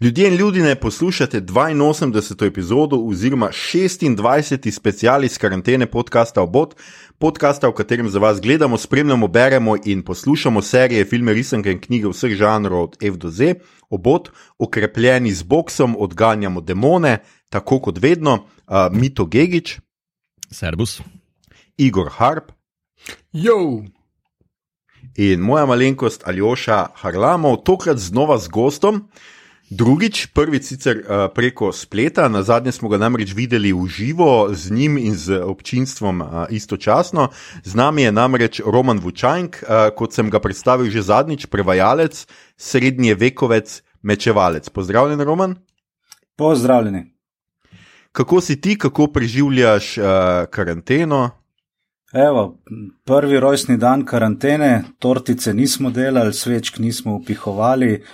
Ljudje in ljudje, poslušate 82. epizodo oziroma 26. special iz karantene podcasta Obot, podcasta, v katerem za vas gledamo, spremljamo, beremo in poslušamo serije, filme, risanke in knjige vseh žanrov od F do Z. Obot, okrepljeni z boksom, odganjamo demone, tako kot vedno, uh, Mito Gigič, Servus, Igor Harp. Jo! In moja malenkost Aljoša Harlamov, tokrat znova z gostom. Drugič, prvič sicer uh, preko spleta, na zadnje smo ga namreč videli v živo z njim in z občinstvom uh, istočasno. Z nami je namreč Roman Vučajnk, uh, kot sem ga predstavil že zadnjič, prevajalec, srednji vekovec, mečevalec. Pozdravljen, Roman. Pozdravljeni. Kako si ti, kako preživljaš uh, karanteno? Evo, prvi rojstni dan karantene, tortice nismo delali, svečk nismo upihovali.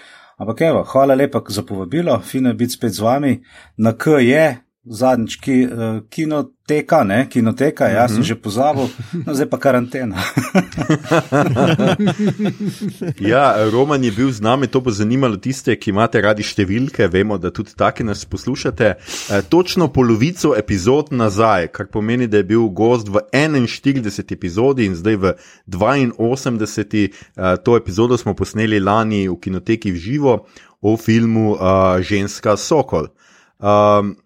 Ampak, evo, hvala lepa za povabilo, fino je biti spet z vami. Na K je zadnjič ki, uh, kinoteka, ne? kinoteka, jaz mm -hmm. sem mhm. že pozabil, no zdaj pa karantena. ja, Roman je bil z nami, to bo zanimalo tiste, ki imate radi številke. Vemo, da tudi taki nas poslušate. E, točno polovico epizod nazaj, kar pomeni, da je bil gost v 41 epizodi in zdaj v 82. E, to epizodo smo posneli lani v kinoteki v živo o filmu uh, Ženska Sokol. Um,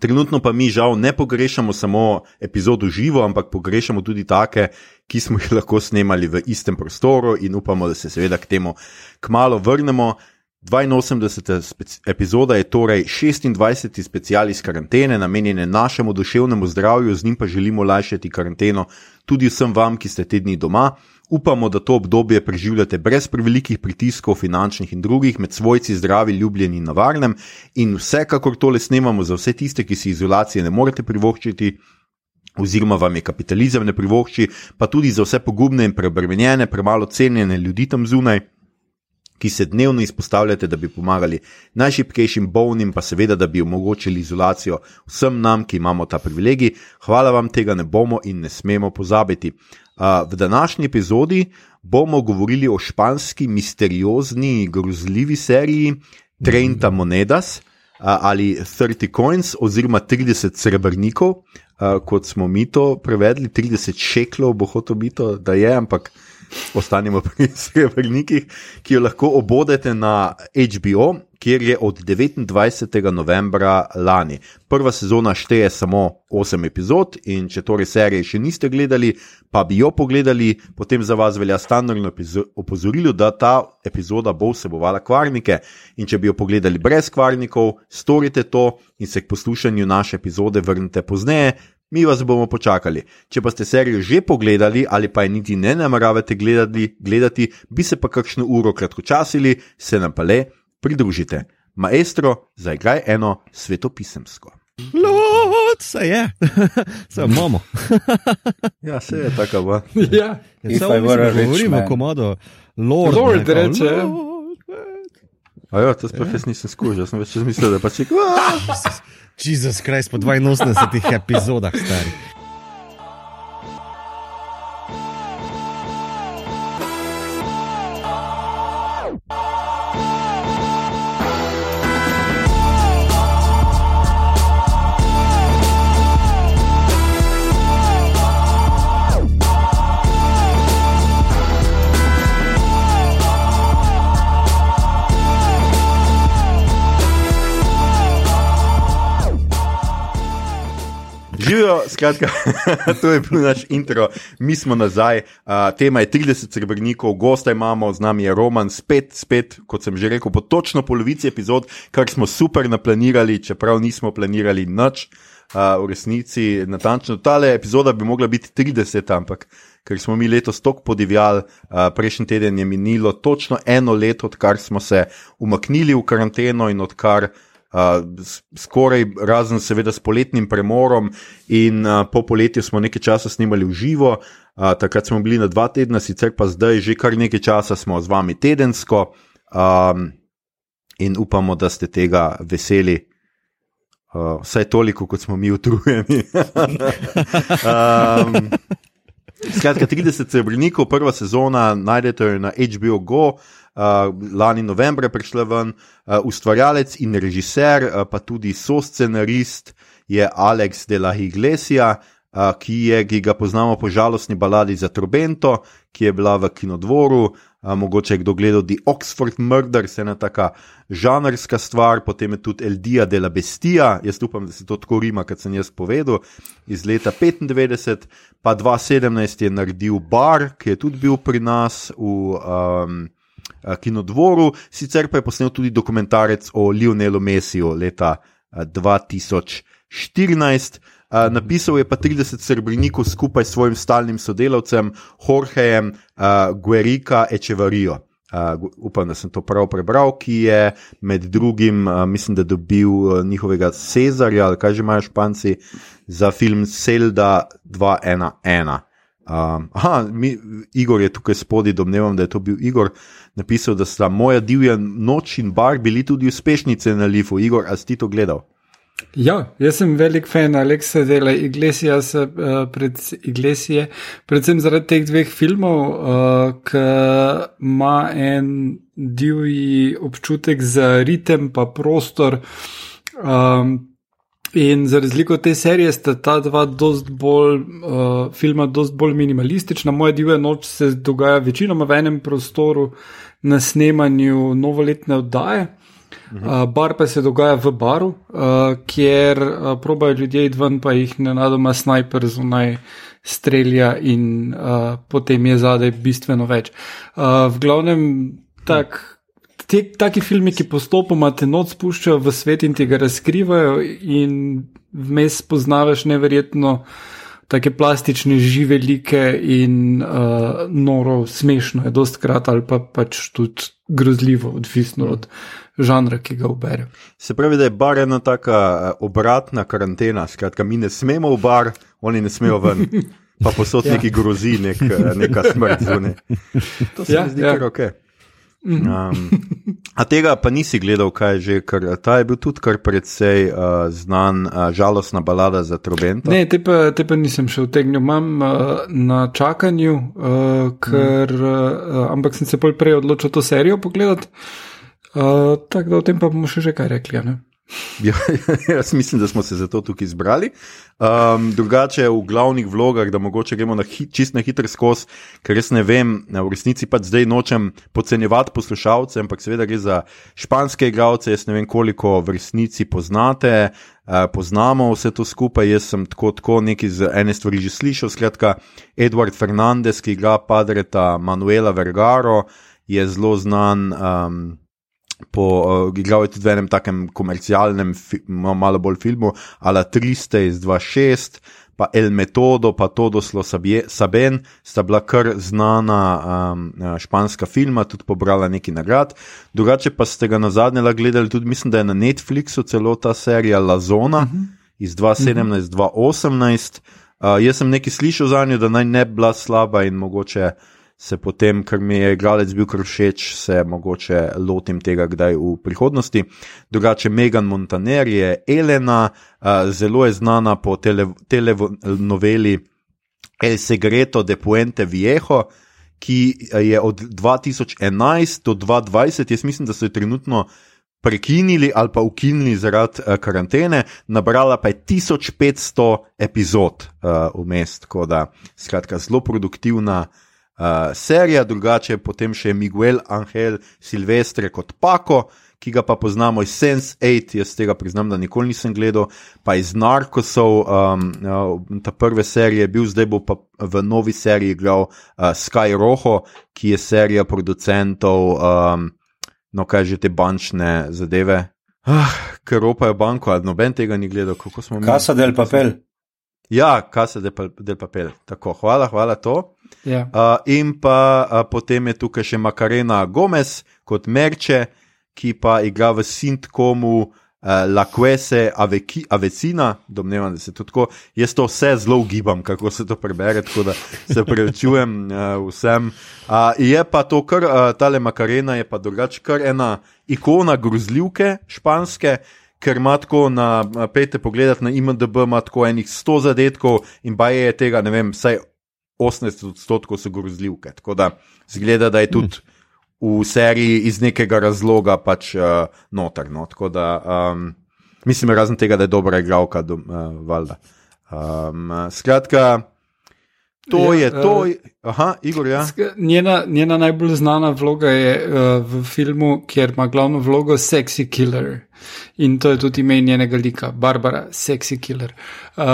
Trenutno pa mi žal ne pogrešamo samo epizod v živo, ampak pogrešamo tudi take, ki smo jih lahko snemali v istem prostoru in upamo, da se seveda k temu kmalo vrnemo. 82. epizoda je torej 26. special iz karantene, namenjene našemu duševnemu zdravju, z njim pa želimo lajšati karanteno tudi vsem vam, ki ste te dni doma. Upamo, da to obdobje preživljate brez prevelikih pritiskov, finančnih in drugih, med svojci zdravi, ljubljeni in navarnem. In vsekakor tole snemamo za vse tiste, ki si izolacije ne morete privoščiti, oziroma vam je kapitalizem ne privošči, pa tudi za vse pogubne in preobremenjene, premalo cenjene ljudi tam zunaj ki se dnevno izpostavljate, da bi pomagali najšipkejšim bolnim, pa seveda, da bi omogočili izolacijo vsem nam, ki imamo ta privilegij. Hvala vam, tega ne bomo in ne smemo pozabiti. V današnji epizodi bomo govorili o španski, misteriozni, grozljivi seriji Trenta Monedas ali 30 Coins oziroma 30 srebrnikov, kot smo mi to prevedli, 30 šeklov bo hotel biti, da je, ampak ostanemo pri srebrnikih, ki jo lahko obodete na HBO, kjer je od 29. novembra lani. Prva sezona šteje samo 8 epizod, in če torej serije še niste gledali, pa bi jo pogledali, potem za vas velja standardno opozorilo, da ta epizoda bo vsebovala kvarnike. In če bi jo pogledali brez kvarnikov, storite to in se k poslušanju naše epizode vrnite pozneje, mi vas bomo počakali. Če pa ste serijo že pogledali ali pa je niti ne nameravate gledati, gledati, bi se pa kakšno uro kratkočasili, se nam pa le pridružite. Maestro, zaigraj eno svetopisemsko. Lord, se je, se imamo. ja, se je tako. Ja, samo da govorimo, komodo. Lord, Lord reče. Ajo, to sploh jaz nisem skušal, sem več mislil, da pa če. Jezus Krist, po 82 epizodah, stari. Skratka, to je bil naš intro, mi smo nazaj. Uh, tema je 30 srebrnikov, gosta imamo, z nami je Roman, spet, spet, kot sem že rekel, po točno polovici epizod, kar smo super naplanirali, čeprav nismo planirali nič. Uh, v resnici, natančno, ta epizoda bi mogla biti 30, ampak ker smo mi letos tako podivjali, uh, prejšnji teden je minilo točno eno leto, odkar smo se umaknili v karanteno in odkar skoraj razen, seveda, s poletnim premorom, in uh, po poletju smo nekaj časa snimali v živo, uh, takrat smo bili na dva tedna, sicer pa zdaj že kar nekaj časa smo z vami tedensko um, in upamo, da ste tega veseli. Uh, vsaj toliko, kot smo mi utrujeni. um, skratka, 30 srebrnikov, prva sezona, najdete jo na HBO Go. Uh, lani novembra prišla ven, uh, ustvarjalec in režiser, uh, pa tudi soscenarist je Alex de la Iglesia, uh, ki, je, ki ga poznamo po žalostni baladi za Trobento, ki je bila v kinodvoru. Uh, mogoče je kdo gledal The Oxford Murders, ena taka žanrska stvar, potem je tudi El Dia de la Bestia, jaz upam, da se to tako rima, kot sem jaz povedal, iz leta 95, pa 2017 je naredil Bar, ki je tudi bil pri nas v um, kinodvoru, sicer pa je posnel tudi dokumentarec o Lionelu Messiju leta 2014. Uh, napisal je pa 30 srbrnikov skupaj s svojim stalnim sodelavcem Jorgejem uh, Guerika Echevarijo. Uh, upam, da sem to prav prebral, ki je med drugim, uh, mislim, da dobil uh, njihovega Cezarja, ali kaj že imajo španci, za film Selda 211. Um, aha, mi, Igor je tukaj spodaj, domnevam, da je to bil Igor, napisal, da sta moja divja noč in bar bili tudi uspešnice na Lifu. Igor, a si to gledal? Ja, jaz sem velik fan Aleksa Dela Iglesija, uh, pred Iglesije, predvsem zaradi teh dveh filmov, uh, ki ima en divji občutek za ritem pa prostor. Um, In za razliko od te serije sta ta dva bolj, uh, filma precej bolj minimalistična. Moja divja noč se dogaja večinoma v enem prostoru na snemanju novoletne oddaje. Uh, bar pa se dogaja v baru, uh, kjer uh, probajo ljudje id ven, pa jih nenadoma snajper zunaj strelja, in uh, potem je zadaj bistveno več. Uh, v glavnem, tak, te, taki filmi, ki postopoma te noč spuščajo v svet in ti ga razkrivajo, in vmes poznavaš neverjetno take plastične, žive like in uh, noro, smešno je, dost krat ali pa pač tudi grozljivo, odvisno od žanra, ki ga ubere. Se pravi, da je bar ena taka eh, obratna karantena, skratka, mi ne smemo v bar, oni ne smejo ven. Pa posod ja. neki grozi, nek, eh, neka smrt zunaj. To se ja, mi zdi, da ja. je ok. Um, a tega pa nisi gledal, kaj je že, ker ta je bil tudi kar precej uh, znan, uh, žalostna balada za trobento. Ne, te pa, te pa nisem še vtegnil, imam uh, na čakanju, uh, ker, uh, ampak sem se prej odločil to serijo pogledati. Uh, tako da o tem pa bomo še, še kaj rekli. Ja, jaz mislim, da smo se zato tukaj izbrali. Um, drugače, v glavnih vlogah, da mogoče gremo na hit, čist na hiter skos, ker res ne vem, v resnici pa zdaj nočem podcenjevati poslušalce, ampak seveda gre za španske igralce. Jaz ne vem, koliko v resnici poznate, uh, poznamo vse to skupaj. Jaz sem tako, tako nekaj z ene stvari že slišal. Skratka, Edward Fernandez, ki igra padreta Manuela Vergaro, je zelo znan. Um, po, uh, igral je tudi v enem takem komercialnem, malo bolj filmu, Ala 300 iz 26, pa El Metodo, pa Todo Slo Saben, sta bila kar znana um, španska filma, tudi pobrala neki nagrad. Drugače pa ste ga na zadnje gledali tudi, mislim, da je na Netflixu celo ta serija La Zona uh mhm. -huh. iz 2017-2018. Uh, jaz sem nekaj slišal za njo, da naj ne bi bila slaba in mogoče se potem, ker mi je igralec bil kar všeč, se mogoče lotim tega kdaj v prihodnosti. Drugače, Megan Montaner je Elena, zelo je znana po telenoveli tele El Segreto de Puente Viejo. Ki je od 2011 do 2020, jaz mislim, da so jo trenutno prekinili ali pa ukinili zaradi uh, karantene, nabrala pa je 1500 epizod uh, vmes, tako da, skratka, zelo produktivna uh, uh, serija, drugače potem še Miguel Angel Silvestre kot Paco, ki ga pa poznamo iz Sense8, jaz tega priznam, da nikoli nisem gledal, pa iz Narkosov, um, uh, ta prve serije je bil, zdaj bo pa v novi seriji igral uh, Sky Rojo, ki je serija producentov, um, no kaj že te bančne zadeve. Ah, ker ropajo banko, ali noben tega ni gledal, kako smo mi. Kasa del papel. Ja, kasa del papel. Tako, hvala, hvala to. Ja. Uh, in pa uh, potem je tukaj še Makarena Gomez kot Merče, ki pa igra v sintkomu uh, La Quese Avecina, domnevam, da se to tako. Jaz to vse zelo ugibam, kako se to prebere, tako da se prevečujem uh, vsem. Uh, je pa to, kar uh, tale Makarena je pa drugače, kar ena ikona grozljivke španske. Ker ima tako na pete pogledati na IMDB, ima tako enih 100 zadetkov in baj je tega, ne vem, vsaj 80 odstotkov so grozljivke. Tako da zgleda, da je tudi v seriji iz nekega razloga pač uh, notrno. Tako da um, mislim, razen tega, da je dobra igralka, uh, valjda. Um, skratka, to Ja, je to. eh, Aha, Igor, ja. Njena, njena najbolj znana vloga je uh, v filmu, kjer ima glavno vlogo Sexy Killer. In to je tudi ime njenega lika, Barbara, Sexy Killer. Uh,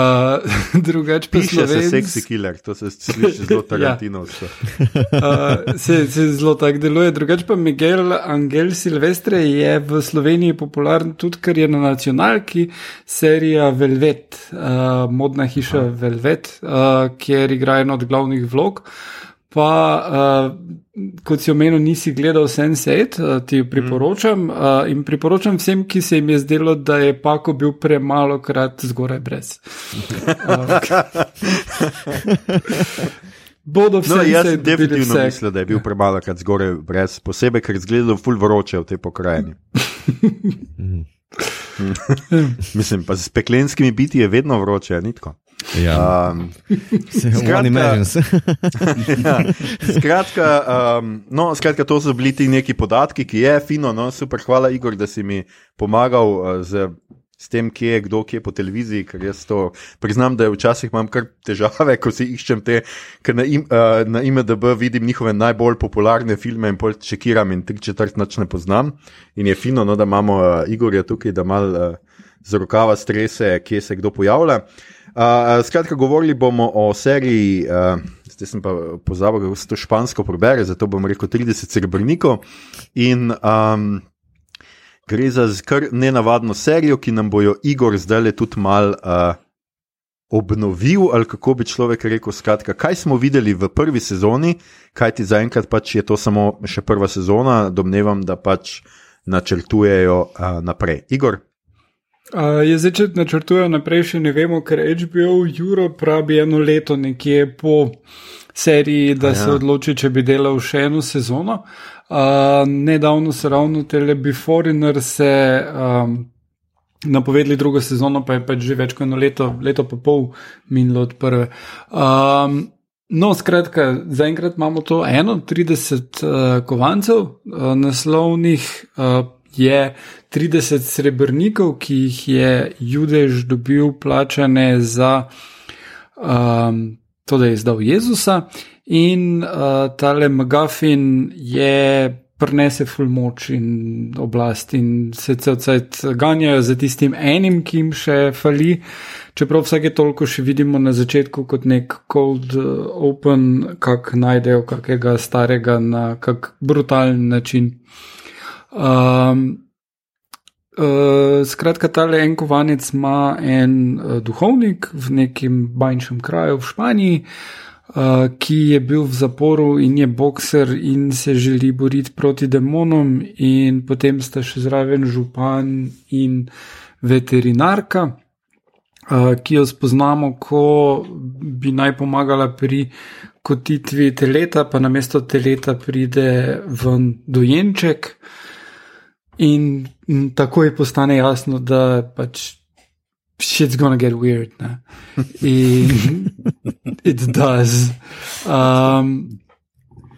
drugač pa Piše se Slovenc- seksi killer, to se sliši zelo Ja. tarantinovsko. Uh, se, se zelo tako deluje. Drugač pa Miguel Angel Silvestre je v Sloveniji popularen tudi, ker je na nacionalki serija Velvet, uh, modna hiša Aha. Velvet, uh, kjer igra eno od glavnih vlog. Pa, uh, kot si omenil, nisi gledal Sense8, uh, ti jo priporočam. Uh, in priporočam vsem, ki se jim je zdelo, da je Pako bil premalo krat zgoraj brez. Uh, bodo vse No, jaz sem definitivno mislil, da je bil premalo krat zgoraj brez, posebej, ker je izgledalo ful vroče v tej pokrajini. Mislim, pa s peklenskimi biti je vedno vroče, ni tako. Ja, Um, skratka- ja, skratka, um, no, skratka, to so bili ti neki podatki, ki je fino, no, super, hvala Igor, da si mi pomagal uh, z, s tem, kje je kdo, kje je po televiziji, ker jaz to priznam, da včasih imam kar težave, ko si iščem te, ker na, im, uh, na IMDB vidim njihove najbolj popularne filme in pol čekiram in tri četrt noč ne poznam. In je fino, no, da imamo uh, Igorja tukaj, da mal uh, z rokava strese, kje se kdo pojavlja. Skratka, govorili bomo o seriji, uh, zdaj sem pa pozabil, kako se to špansko prebere, zato bom rekel 30 srebrnikov. In um, gre za kar nenavadno serijo, ki nam bojo Igor zdaj le tudi mal uh, obnovil, ali kako bi človek rekel. Skratka, kaj smo videli v prvi sezoni, kaj ti zaenkrat pač je to samo še prva sezona, domnevam, da pač načrtujejo uh, naprej. Igor. Uh, je zdaj, če načrtujejo naprej, še ne vemo, ker HBO Europe pravi eno leto nekje po seriji, da A ja. se odloči, če bi delal še eno sezono. Uh, nedavno so ravno tele Beforeigner se um, napovedali drugo sezono, pa je pač že več kot eno leto, leto pa pol minilo od prve. Um, No, skratka, zaenkrat imamo to eno, 30 uh, kovancev, uh, naslovnih uh, je 30 srebrnikov, ki jih je Judež dobil plačane za um, to, da je izdal Jezusa, in uh, tale Magafin je prenese ful moč in oblast in se cel cajt ganjajo za tistim enim, ki jim še fali. Čeprav vsake toliko še vidimo na začetku kot nek cold uh, open, kak najdejo kakega starega na kak brutalen način. Um, Uh, skratka, ta en kovanec ima en uh, duhovnik v nekem manjšem kraju v Španiji, uh, ki je bil v zaporu in je bokser in se želi boriti proti demonom, in potem sta še zraven župan in veterinarka, uh, ki jo spoznamo, ko bi naj pomagala pri kotitvi teleta, pa namesto teleta pride ven dojenček. In m, takoj postane jasno, da pač shit's gonna get weird. Ne? In it does. Um,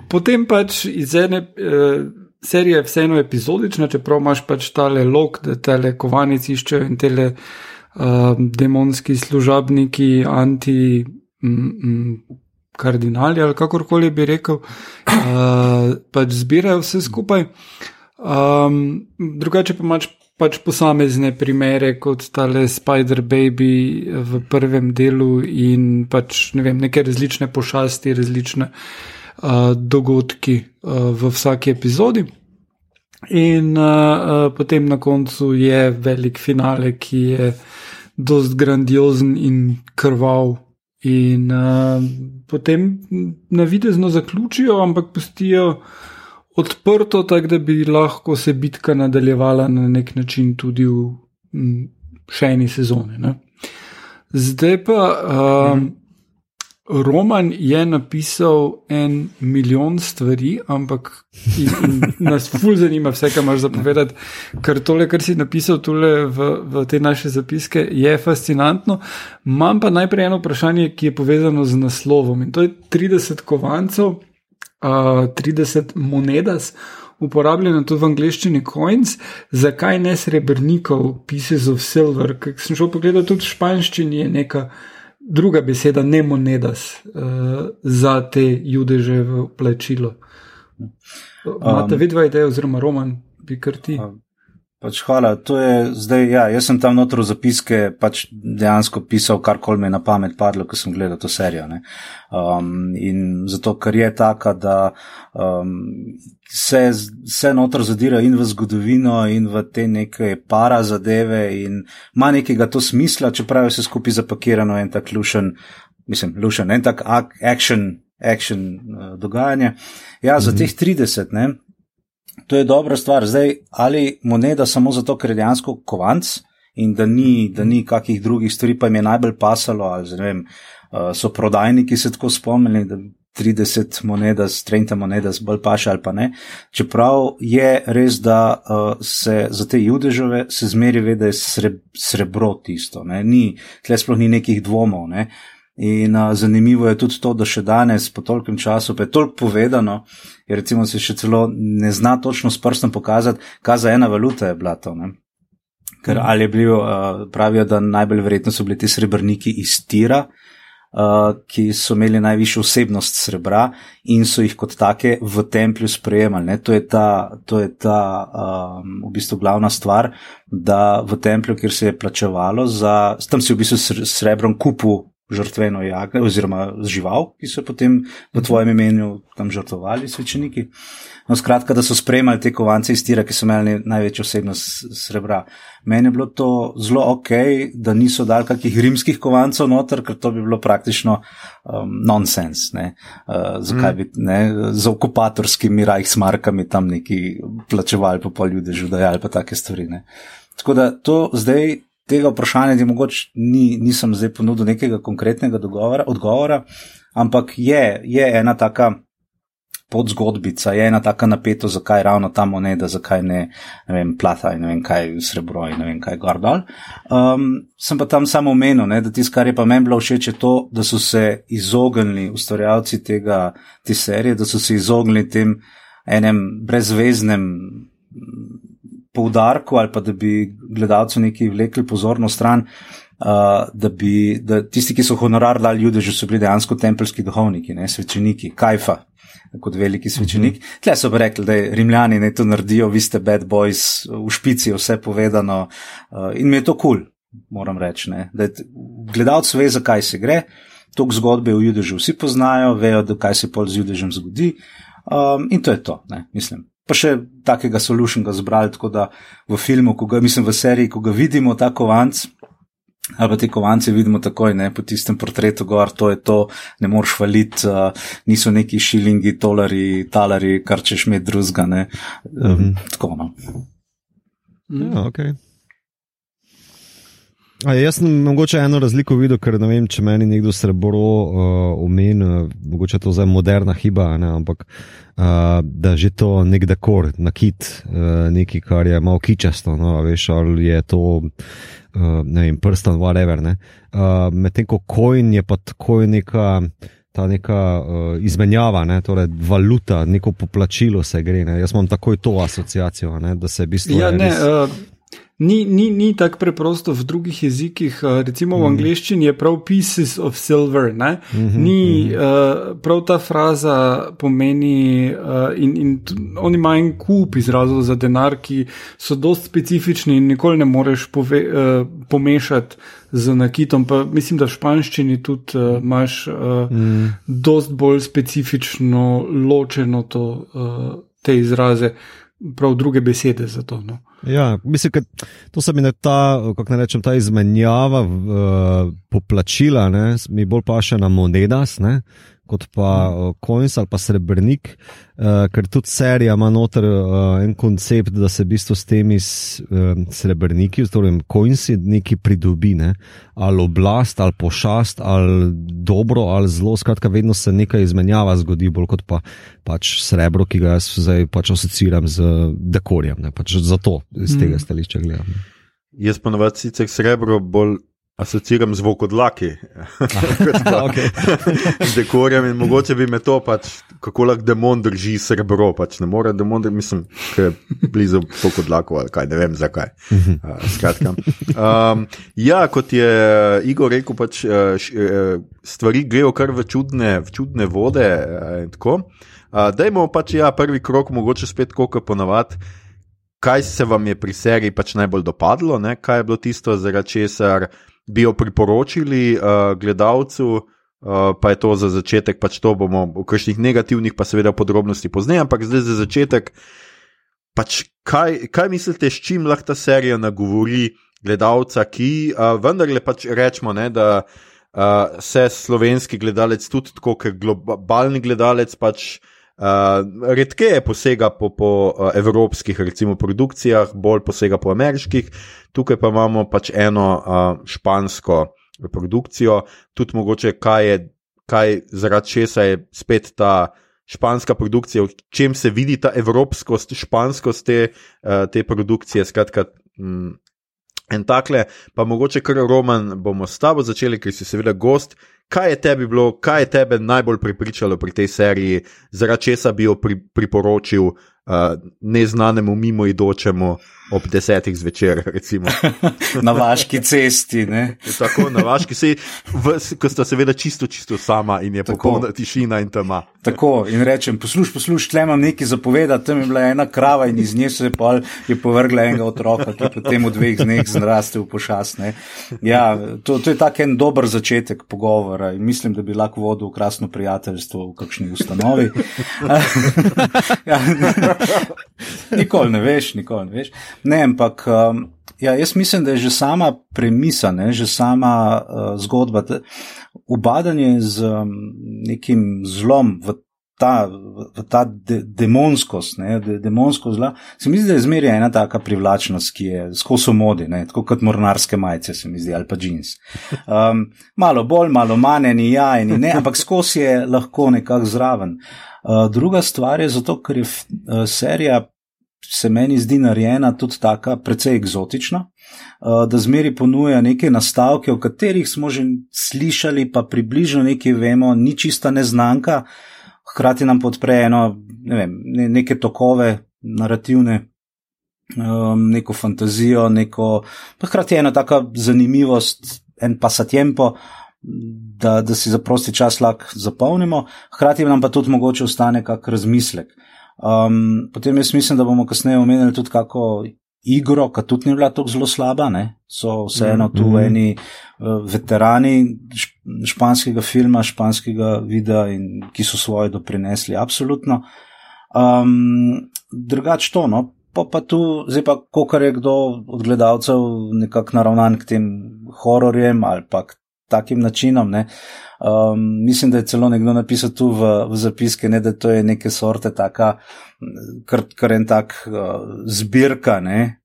potem pač iz ene uh, serije vseeno epizodična, čeprav imaš pač tale lok, da tele kovanici iščejo in tele uh, demonski služabniki, anti. Mm, mm, Kardinali, ali kakorkoli bi rekel, uh, pač zbirajo vse skupaj. Um, drugače pa imaš pač posamezne primere, kot tale Spider Baby v prvem delu in pač ne vem, neke različne pošasti, različne uh, dogodki uh, v vsaki epizodi. In uh, uh, potem na koncu je velik finale, ki je dost grandiozen in krval. In uh, potem navidezno zaključijo, ampak pustijo odprto, tako da bi lahko se bitka nadaljevala na nek način tudi v m, še eni sezoni. Ne? Zdaj pa um, Roman je napisal en milijon stvari, ampak in, in nas ful zanima vse, kar imaš zapovedati, ker tole, kar si napisal tole v, v te naše zapiske, je fascinantno. Imam pa najprej eno vprašanje, ki je povezano z naslovom in to je 30 kovancev. Uh, 30 monedas, uporabljena tudi v angleščini coins, zakaj ne srebrnikov, pieces of silver, ker sem šel pogledat tudi v španščini, je neka druga beseda, ne monedas, uh, za te judeže v plačilo. Imate um, vidva idejo, oziroma roman, bi kar ti. Um. Pač hvala. Je, zdaj, ja, jaz sem tam notro zapiske pač dejansko pisal, kar kol me je na pamet padlo, ko sem gledal to serijo. Um, in zato, ker je taka, da um, se, se notro zadira in v zgodovino, in v te neke para zadeve, in ima nekega to smisla, čeprav je vse skupaj zapakirano en tak lušen, mislim, lušen, en tak action, action uh, dogajanje. Ja, za mm -hmm. teh 30, ne. To je dobra stvar. Zdaj, ali moneda samo zato, ker je dejansko kovanc in da ni, da ni kakih drugih stvari, pa jim je najbolj pasalo, ali vem, uh, so prodajniki se tako spomnili, da 30 moneda, strengta moneda, bolj paša ali pa ne. Čeprav je res, da uh, se za te judežove se zmeri ve, da je sreb, srebro tisto, ne? ni, tle sploh ni nekih dvomov. Ne? In uh, zanimivo je tudi to, da še danes, po tolkem času, pa je toliko povedano, in recimo se še celo ne zna točno s prstom pokazati, kaj za ena valuta je bila to. Ne? Ker ali je bil, uh, pravijo, da najbolj verjetno so bili ti srebrniki iz tira, uh, ki so imeli najvišjo osebnost srebra in so jih kot take v templju sprejemali. Ne? To je ta, to je ta um, v bistvu glavna stvar, da v templju, kjer se je plačevalo, za, tam si v bistvu srebrom kupu žrtveno jagnje oziroma žival, ki so potem v tvojem imenu tam žrtvovali svečeniki. No, skratka, da so spremljali te kovance iz tira, ki so imeli največjo osebnost srebra. Meni je bilo to zelo ok, da niso dali kakih rimskih kovancov noter, ker to bi bilo praktično um, nonsens. Uh, zakaj mm. bi ne, z okupatorskimi rajhsmarkami tam neki plačevali po pol ljudi, žudajali pa take stvari. Ne. Tako da to zdaj tega vprašanja ti mogoče ni, nisem zdaj ponudil nekega konkretnega dogovora, odgovora, ampak je, je ena taka podzgodbica, je ena taka napetost, zakaj ravno ta moneda, zakaj ne, ne vem, plata in ne vem kaj srebro in ne vem kaj gordol. Um, sem pa tam samo omenil, da tisto, kar je pa meni bilo všeč, je to, da so se izognili ustvarjalci tega, te serije, da so se izognili tem enem brezveznem poudarku ali pa da bi gledalcu neki vlekli pozornost stran, uh, da bi da tisti, ki so honorar dali ljudi, že so bili dejansko tempeljski duhovniki, ne, svečeniki, kajfa. Kot veliki svečenik. Mm -hmm. Tle so rekli, da je Rimljani ne to naredijo, vi ste bad boys, v špici je vse povedano. Uh, in mi je to kul, cool, moram reči. Gledalci ve, zakaj se gre. Tok zgodbe v Judežu vsi poznajo, vejo, kaj se pol z Judežem zgodi. Um, in to je to, ne? mislim pa še takega solušnega zbrali, tako da v filmu, ko ga, mislim, v seriji, ko ga vidimo, ta kovanc, ali pa te kovance vidimo takoj, ne, po tistem portretu gor, to je to, ne moreš valiti, uh, niso neki šilingi, tolari, talari, kar češ imeti drugega, ne, um, mm -hmm. tako no. Ja, okay. A jaz sem mogoče eno razliko videl, ker ne vem, če meni nekdo srebro uh, omenja, mogoče to zdaj moderna hiba, ne, ampak uh, da že to nek dekor, nakit, uh, nekaj, kar je malo kičasto, no, veš, ali je to, uh, ne vem, prstan, whatever. Ne. Uh, Medtem ko coin je pa tako neka. Ta neka uh, izmenjava, ne, torej valuta, neko poplačilo se gre. Ne. Jaz imam takoj to asociacijo, ne, da se v bistvu. Ja, ne, res... uh, Ni, ni, ni tako preprosto v drugih jezikih. Eh, recimo v mm. angleščini je prav pieces of silver. Mm -hmm, ni mm -hmm. uh, prav ta fraza pomeni, uh, in, in on ima en kup izrazov za denar, ki so dost specifični in nikoli ne moreš pove, uh, pomešati z nakitom. Pa mislim, da v španščini tudi uh, imaš uh, mm. dost bolj specifično ločeno to, uh, te izraze, prav druge besede za to. No. Ja, mislim, da to se mi ne ta, kako ne rečem, ta izmenjava uh, poplačila, ne, mi bolj paše na monedas, ne, kot pa Coins uh, ali pa Srebrnik, uh, ker tudi serija ima noter uh, en koncept, da se v bistvu s temi s, uh, srebrniki, torej Coinsi, neki pridobi, ne? ali oblast, ali pošast, ali dobro, ali zelo, skratka, vedno se nekaj izmenjava zgodi, bolj kot pa pač srebro, ki ga jaz zdaj pač asociiram z dekorjem, ne? pač zato iz tega mm. stališča gledam. Jaz ponovadi sicer srebro bolj asociiram zvok od laki. okay. Z dekorjem in mogoče bi me to pač, kako lahko demon drži srebro. Pač ne more demon, da mislim, da je blizu zvok od lako ali kaj, ne vem zakaj. Uh, skratka. Um, ja, kot je Igor rekel, pač, uh, stvari grejo kar v čudne, v čudne vode. Uh, uh, dajmo pač ja, prvi krok, mogoče spet koliko ponavadi. Kaj se vam je pri seriji pač najbolj dopadlo, ne? kaj je bilo tisto, zaradi česar bi jo priporočili uh, gledalcu, uh, pa je to za začetek, pač to bomo v kakšnih negativnih, pa seveda podrobnosti pozneje, ampak zdaj za začetek. Pač kaj, kaj mislite, s čim lahko ta serija nagovori gledalca, ki uh, vendarle pač rečemo, ne, da uh, se slovenski gledalec tudi tako, kot globalni gledalec pač. Uh, redkeje posega po, po uh, evropskih, recimo, produkcijah, bolj posega po ameriških, tukaj pa imamo pač eno uh, špansko produkcijo, tudi mogoče, kaj je, kaj zaradi česa je spet ta španska produkcija, v čem se vidi ta evropskost, španskost te, uh, te produkcije. Skratka, mm, en takle, pa mogoče kar roman bomo s tabo začeli, ker si seveda gost. Kaj je tebi bilo, kaj je tebe najbolj pripričalo pri tej seriji, zaradi česa bi jo pri, priporočil uh, neznanemu mimoidočemu ob desetih zvečer? na vaški cesti. Ne? Tako, na vaški cesti, ko sta seveda čisto, čisto sama in je popolna tišina in tama. Tako in rečem, poslušaj, poslušaj, tle imam nekaj zapovedati, tam je bila ena krava in iz nje se pol, je povrgla enega otroka, ki potem v dveh dneh zrastel v pošasne. Ja, to, to je tak en dober začetek pogovora pogovora in mislim, da bi lahko vodil krasno prijateljstvo v kakšni ustanovi. ja, nikoli ne veš, nikoli ne veš. Ne, ampak um, ja, jaz mislim, da je že sama premisa, ne, že sama uh, zgodba, ubadanje z um, nekim zlom v ta, ta de, demonskost, ne, de, demonsko zla, se mi zdi, da je zmeraj ena taka privlačnost, ki je skozi modi, ne, tako kot mornarske majice, se mi zdi, ali pa jeans. Um, malo bolj, malo manj, ni ja, ni ne, ampak skozi je lahko nekako zraven. Uh, druga stvar je zato, ker je uh, serija. Se meni zdi narejena tudi tako, precej eksotična, uh, da zmeri ponuja neke nastavke, o katerih smo že slišali, pa približno nekaj vemo, ni čista neznanka, hkrati nam podpre eno, ne vem, ne, neke tokove, narativne, um, neko fantazijo, neko, pa hkrati ena taka zanimivost, en pasatjempo, da, da si za prosti čas lahko zapolnimo, hkrati nam pa tudi mogoče ostane kak razmislek. Um, potem jaz mislim, da bomo kasneje omenili tudi kako igro, ki tudi ni bila tako zelo slaba, ne? so vseeno tu mm -hmm. eni uh, veterani španskega filma, španskega videa, in, ki so svoje doprinesli, absolutno. Um, drugač to, no, pa, pa tu, zdaj pa, ko je kdo od gledalcev nekako naravnan k tem hororjem ali pa k takim načinom. Ne, um, mislim, da je celo nekdo napisal tu v, v zapiske, ne, da to je neke sorte, taka, kar, kar en tak uh, zbirka ne,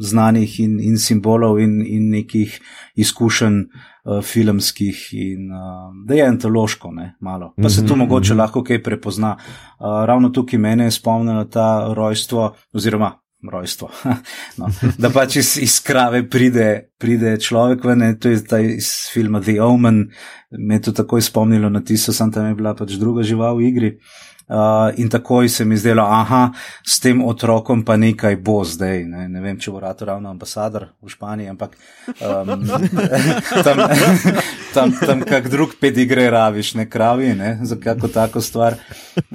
znanih in, in simbolov in, in nekih izkušenj uh, filmskih, in uh, da je antološko, ne, malo. Pa se tu mhm, mogoče mhm. lahko kaj prepozna. Uh, ravno tukaj mene je spomnilo ta rojstvo, oziroma rojstvo. no, da pač iz, iz krave pride, pride človek, ne, to je ta iz filma The Omen, me je to takoj spomnilo na tisto, sem tam je bila pač druga žival v igri. Uh, in takoj se mi zdelo, aha, s tem otrokom pa nekaj bo zdaj. Ne, ne vem, če bo rado ravno ambasador v Španiji, ampak um, tam, tam, tam kak drug pedigre raviš, ne kravi, ne, za kako tako stvar.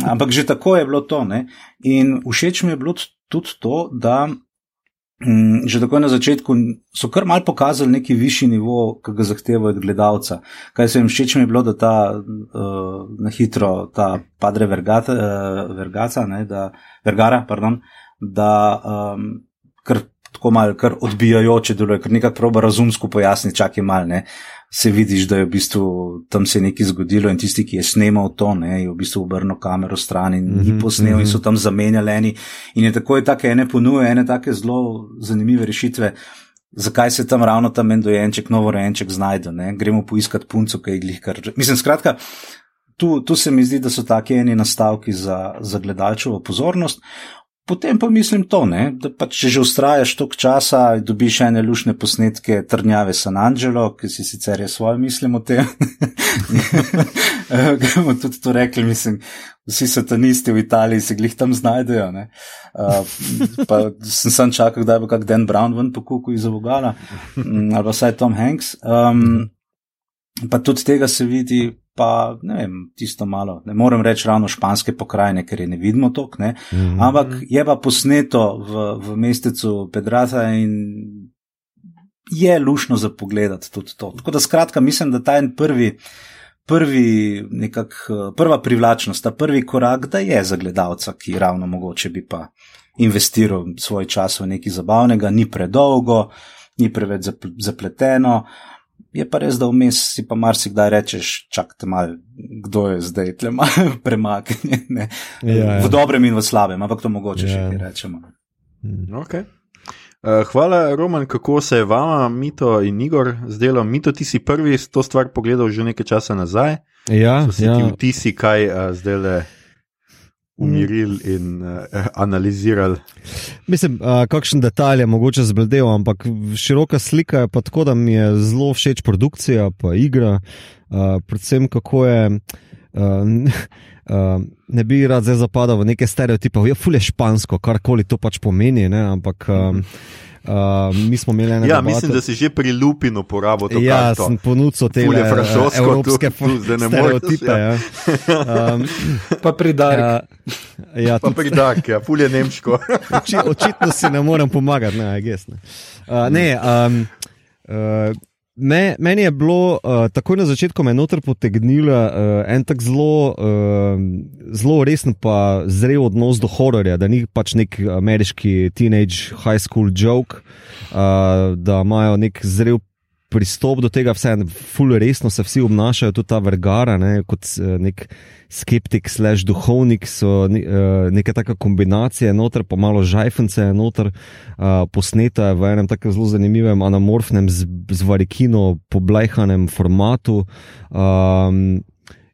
Ampak že tako je bilo to. Ne. In všeč mi je bilo tudi to, da um, že tako na začetku so kar mal pokazali neki višji nivo, ki ga zahtevajo od gledalca. Kaj se jim všeč mi je bilo, da ta uh, na hitro, ta padre vergata, uh, vergaca, ne, da, vergara, pardon, da um, kar tako mal, kar odbijajoče deluje, ker nekako proba razumsko pojasniti, čakaj mal, ne se vidiš, da je v bistvu tam se nekaj zgodilo in tisti, ki je snemal to, ne, je v bistvu obrnil kamero stran in mm -hmm, ni posnel mm -hmm. in so tam zamenjali eni. In je tako je take ene ponuje, ene take zelo zanimive rešitve. Zakaj se tam ravno tam en dojenček, novorojenček znajde? Ne? Gremo poiskati punco, ki je glih kar. Mislim, skratka, tu, tu se mi zdi, da so taki eni nastavki za, za gledalčevo pozornost. Potem pa mislim to, ne, da pa če že ustrajaš toliko časa, dobiš ene lušne posnetke Trnjave San Angelo, ki si sicer je svoje mislim o tem. Gremo tudi to rekli, mislim, vsi satanisti v Italiji se glih tam znajdejo. Uh, pa sem sam čakal, da bo kak Dan Brown ven pokukal iz Avogala, mm, ali pa vsaj Tom Hanks. Um, pa tudi tega se vidi, pa ne vem, tisto malo, ne morem reči ravno španske pokrajine, ker je ne vidimo tok, ne? Mm -hmm. ampak je pa posneto v, v mestecu Pedrata in je lušno za pogledati tudi to. Tako da skratka, mislim, da ta en prvi. Prvi, nekak, prva privlačnost, ta prvi korak, da je za gledalca, ki ravno mogoče bi pa investiral svoj čas v nekaj zabavnega, ni predolgo, ni preveč zapleteno, uh, Je pa res, da vmes si pa marsikdaj rečeš, čakaj malo, kdo je zdaj tle malo premaknjen. Ja, ja. V dobrem in v slabem, ampak to mogoče ja. še rečemo. Hmm. Okay. Uh, hvala, Roman, kako se je vama, Mito in Igor, zdelo. Mito, ti si prvi to stvar pogledal že nekaj časa nazaj. Ja, ja. Ti si kaj uh, zdaj le umirili in uh, analizirali. Mislim, uh, kakšen detalj je mogoče zbledel, ampak široka slika je pa tako, da mi je zelo všeč produkcija, pa igra, uh, predvsem kako je. Uh, Uh, ne bi rad zdaj zapadal v neke stereotipe, ja, fulje špansko, karkoli to pač pomeni, ne, ampak um, Uh, mi smo imeli eno. Ja, debate. mislim, da si že pri Lupinu uporabil to. Ja, karto. sem ponudil te uh, evropske stereotipe. Ja. Um, pa pridarek. Uh, ja, pa pridarek, ja, fulje nemško. Oči, očitno si ne morem pomagati, ne, gesne. Uh, ne, um, uh, Me, meni je bilo uh, takoj na začetku me noter potegnilo uh, en tak zelo, uh, zelo resen, pa zrel odnos do hororja, da ni pač nek ameriški teenage high school joke, uh, da imajo nek zrel pristop do tega, vse je fully resno, se vsi obnašajo, tudi ta vrgara, ne, kot uh, nek skeptik, slash duhovnik, so uh, neka taka kombinacija, noter pa malo žajfence, noter uh, posneta v enem tako zelo zanimivem, anamorfnem, z, z varikino, poblejhanem formatu. Um,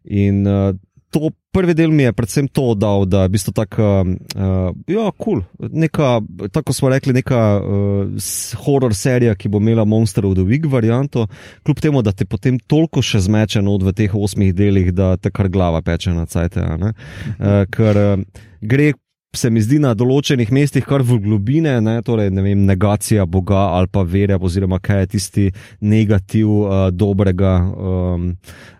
in uh, to prvi del mi je predvsem to dal, da je v bistvu tako, uh, ja, kul, cool. tako smo rekli, neka uh, horror serija, ki bo imela Monster of the Week varianto, kljub temu, da te potem toliko še zmeče not v teh osmih delih, da te kar glava peče na cajte. Uh, ker uh, gre se mi zdi na določenih mestih kar v globine, ne, torej, ne vem, negacija Boga ali pa vere, oziroma kaj je tisti negativ uh, dobrega. Um,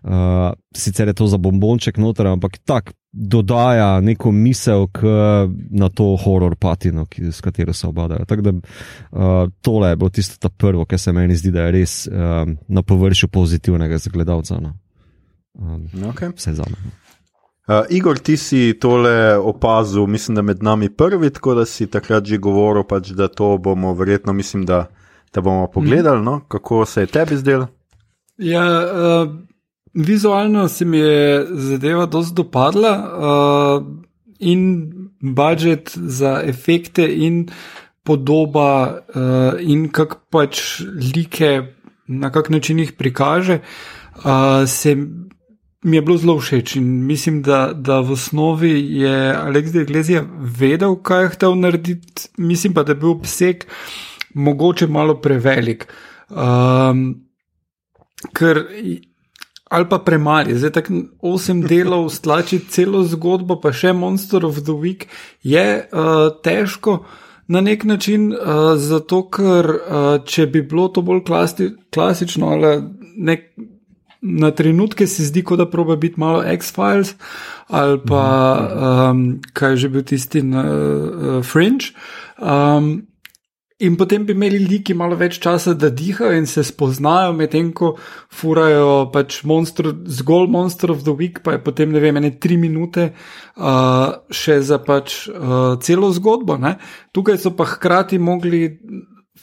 uh, sicer je to za bombonček noter, ampak tako dodaja neko misel k, na to horor patino, ki, s katero se obadajo. Tako da uh, tole je bilo tisto prvo, kar se meni zdi, da je res um, na površju pozitivnega za gledalca. No. Um, okay. Vse za me. Uh, Igor, ti si tole opazil, mislim, da med nami prvi, tako da si takrat že govoril, pač, da to bomo verjetno, mislim, da te bomo pogledali, no? kako se je tebi zdelo. Ja, uh, vizualno se mi je zadeva dosti dopadla uh, in budžet za efekte in podoba uh, in kako pač like na kak način jih prikaže. Uh, se mi je bilo zelo všeč in mislim, da, da v osnovi je Aleks de Iglesias vedel, kaj je hotel narediti, mislim pa, da je bil obseg mogoče malo prevelik. Um, ker, ali pa premali, zdaj tako osem delov stlačiti celo zgodbo, pa še Monster of the Week je uh, težko. Na nek način, uh, zato ker uh, če bi bilo to bolj klasi, klasično ali nek, na trenutke se zdi, kot da proba biti malo X-Files ali pa um, kaj že bil tisti na uh, Fringe. Um, In potem bi imeli liki malo več časa, da dihajo in se spoznajo, medtem ko furajo pač monster, zgolj Monster of the Week, pa je potem ne vem, ene tri minute uh, še za pač uh, celo zgodbo. Ne? Tukaj so pa hkrati mogli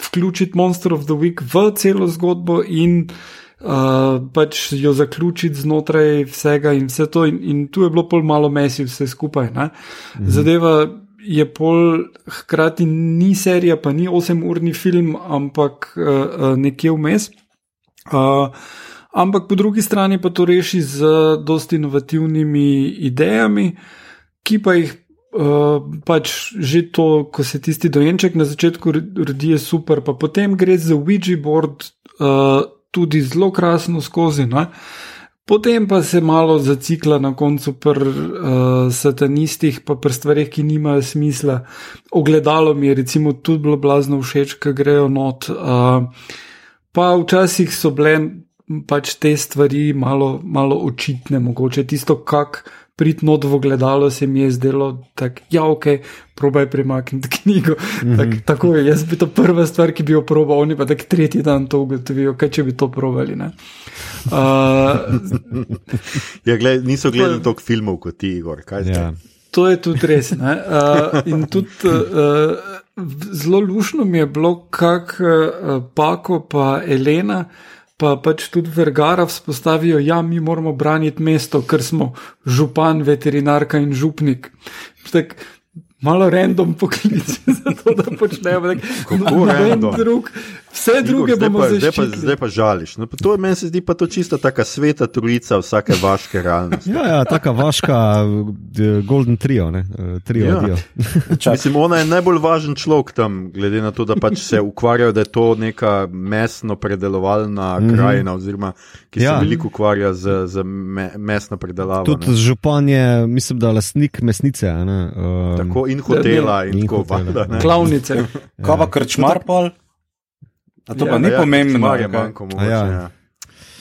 vključiti Monster of the Week v celo zgodbo in uh, uh, pač jo zaključiti znotraj vsega in vse to. In, in tu je bilo pol malo mesi vse skupaj. Mhm. Zadeva je pol, hkrati ni serija, pa ni 8-urni film, ampak uh, uh, nekje vmes. Uh, ampak po drugi strani pa to reši z dosti inovativnimi idejami, ki pa jih Uh, pač že to, ko se tisti dojenček na začetku rodi, je super, pa potem gre za Ouija board uh, tudi zelo krasno skozi. Ne? Potem pa se malo zacikla na koncu pri uh, satanistih, pa pri stvarih, ki nimajo smisla. Ogledalo mi je recimo tudi bilo blazno všeč, ker grejo not. Uh, pa včasih so bile pač te stvari malo, malo očitne, mogoče tisto, kak prid not v gledalo, se mi je zdelo, da ja, ok, probaj premakniti knjigo. Mm -hmm. tak, tako je, jaz bi to prva stvar, ki bi jo probal, oni pa tak tretji dan to ugotovijo, kaj če bi to probali. Uh, ja, gled, niso gledali toliko filmov kot ti, Igor. Ja. To je tudi res. Uh, in tudi uh, zelo lušno mi je bilo, kako uh, Pako pa Elena pa pač tudi Vergara vzpostavijo, ja, mi moramo braniti mesto, ker smo župan, veterinarka in župnik. Tak, malo random poklic, zato da počnemo nekaj drugega. Vse druge Igor, bomo zdaj pa, zdaj pa žališ. No, to meni se zdi pa to čisto taka sveta trojica vsake vaške realnosti. ja, ja, taka vaška Golden Trio. Uh, trio ja. Mislim, ona je najbolj važen človek tam, glede na to, da pač se ukvarjajo, da je to neka mesno predelovalna mm -hmm. krajina, oziroma ki ja. se veliko ukvarja z, z me, mesno predelavo. Tudi župan je, mislim, da lastnik mesnice. Um, tako in hotela, in, in tako naprej. Klavnice. Kaj pa krčmar pol? A to ja, pa ni ja, pomembno. Je banko, mogoče, ja. Ja.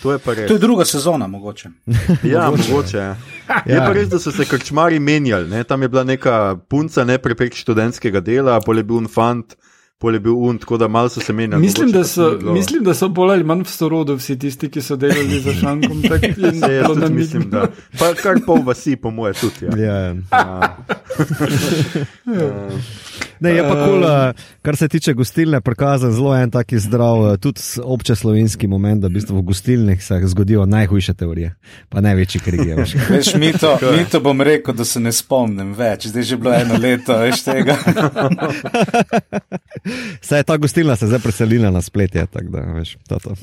To, je to je druga sezona, mogoče. ja, mogoče. Ja. Je ja. pa res, da so se krčmari menjali. Ne? Tam je bila neka punca, ne prek študentskega dela, pol je bil un fant. Pol je bil un, tako da malo so se menjali. Mislim, mislim, da so bolj ali manj v sorodu vsi tisti, ki so delali za šankom. Se je to, mislim, da. Pa kar pol vasi, po moje, tudi. Ja. Ja. Ja. ja. Ne, je pa kul, cool, uh, kar se tiče gostilne, prikazan zelo en taki zdrav, uh, tudi obče slovenski moment, da v, bistvu v gostilnih se zgodijo najhujše teorije, pa največji krigi. Veš, mi to, mi to bom rekel, da se ne spomnim več, zdaj je že bilo eno leto, veš tega. Saj ta gostilna se zdaj preselila na spletje, tako da veš, to. to.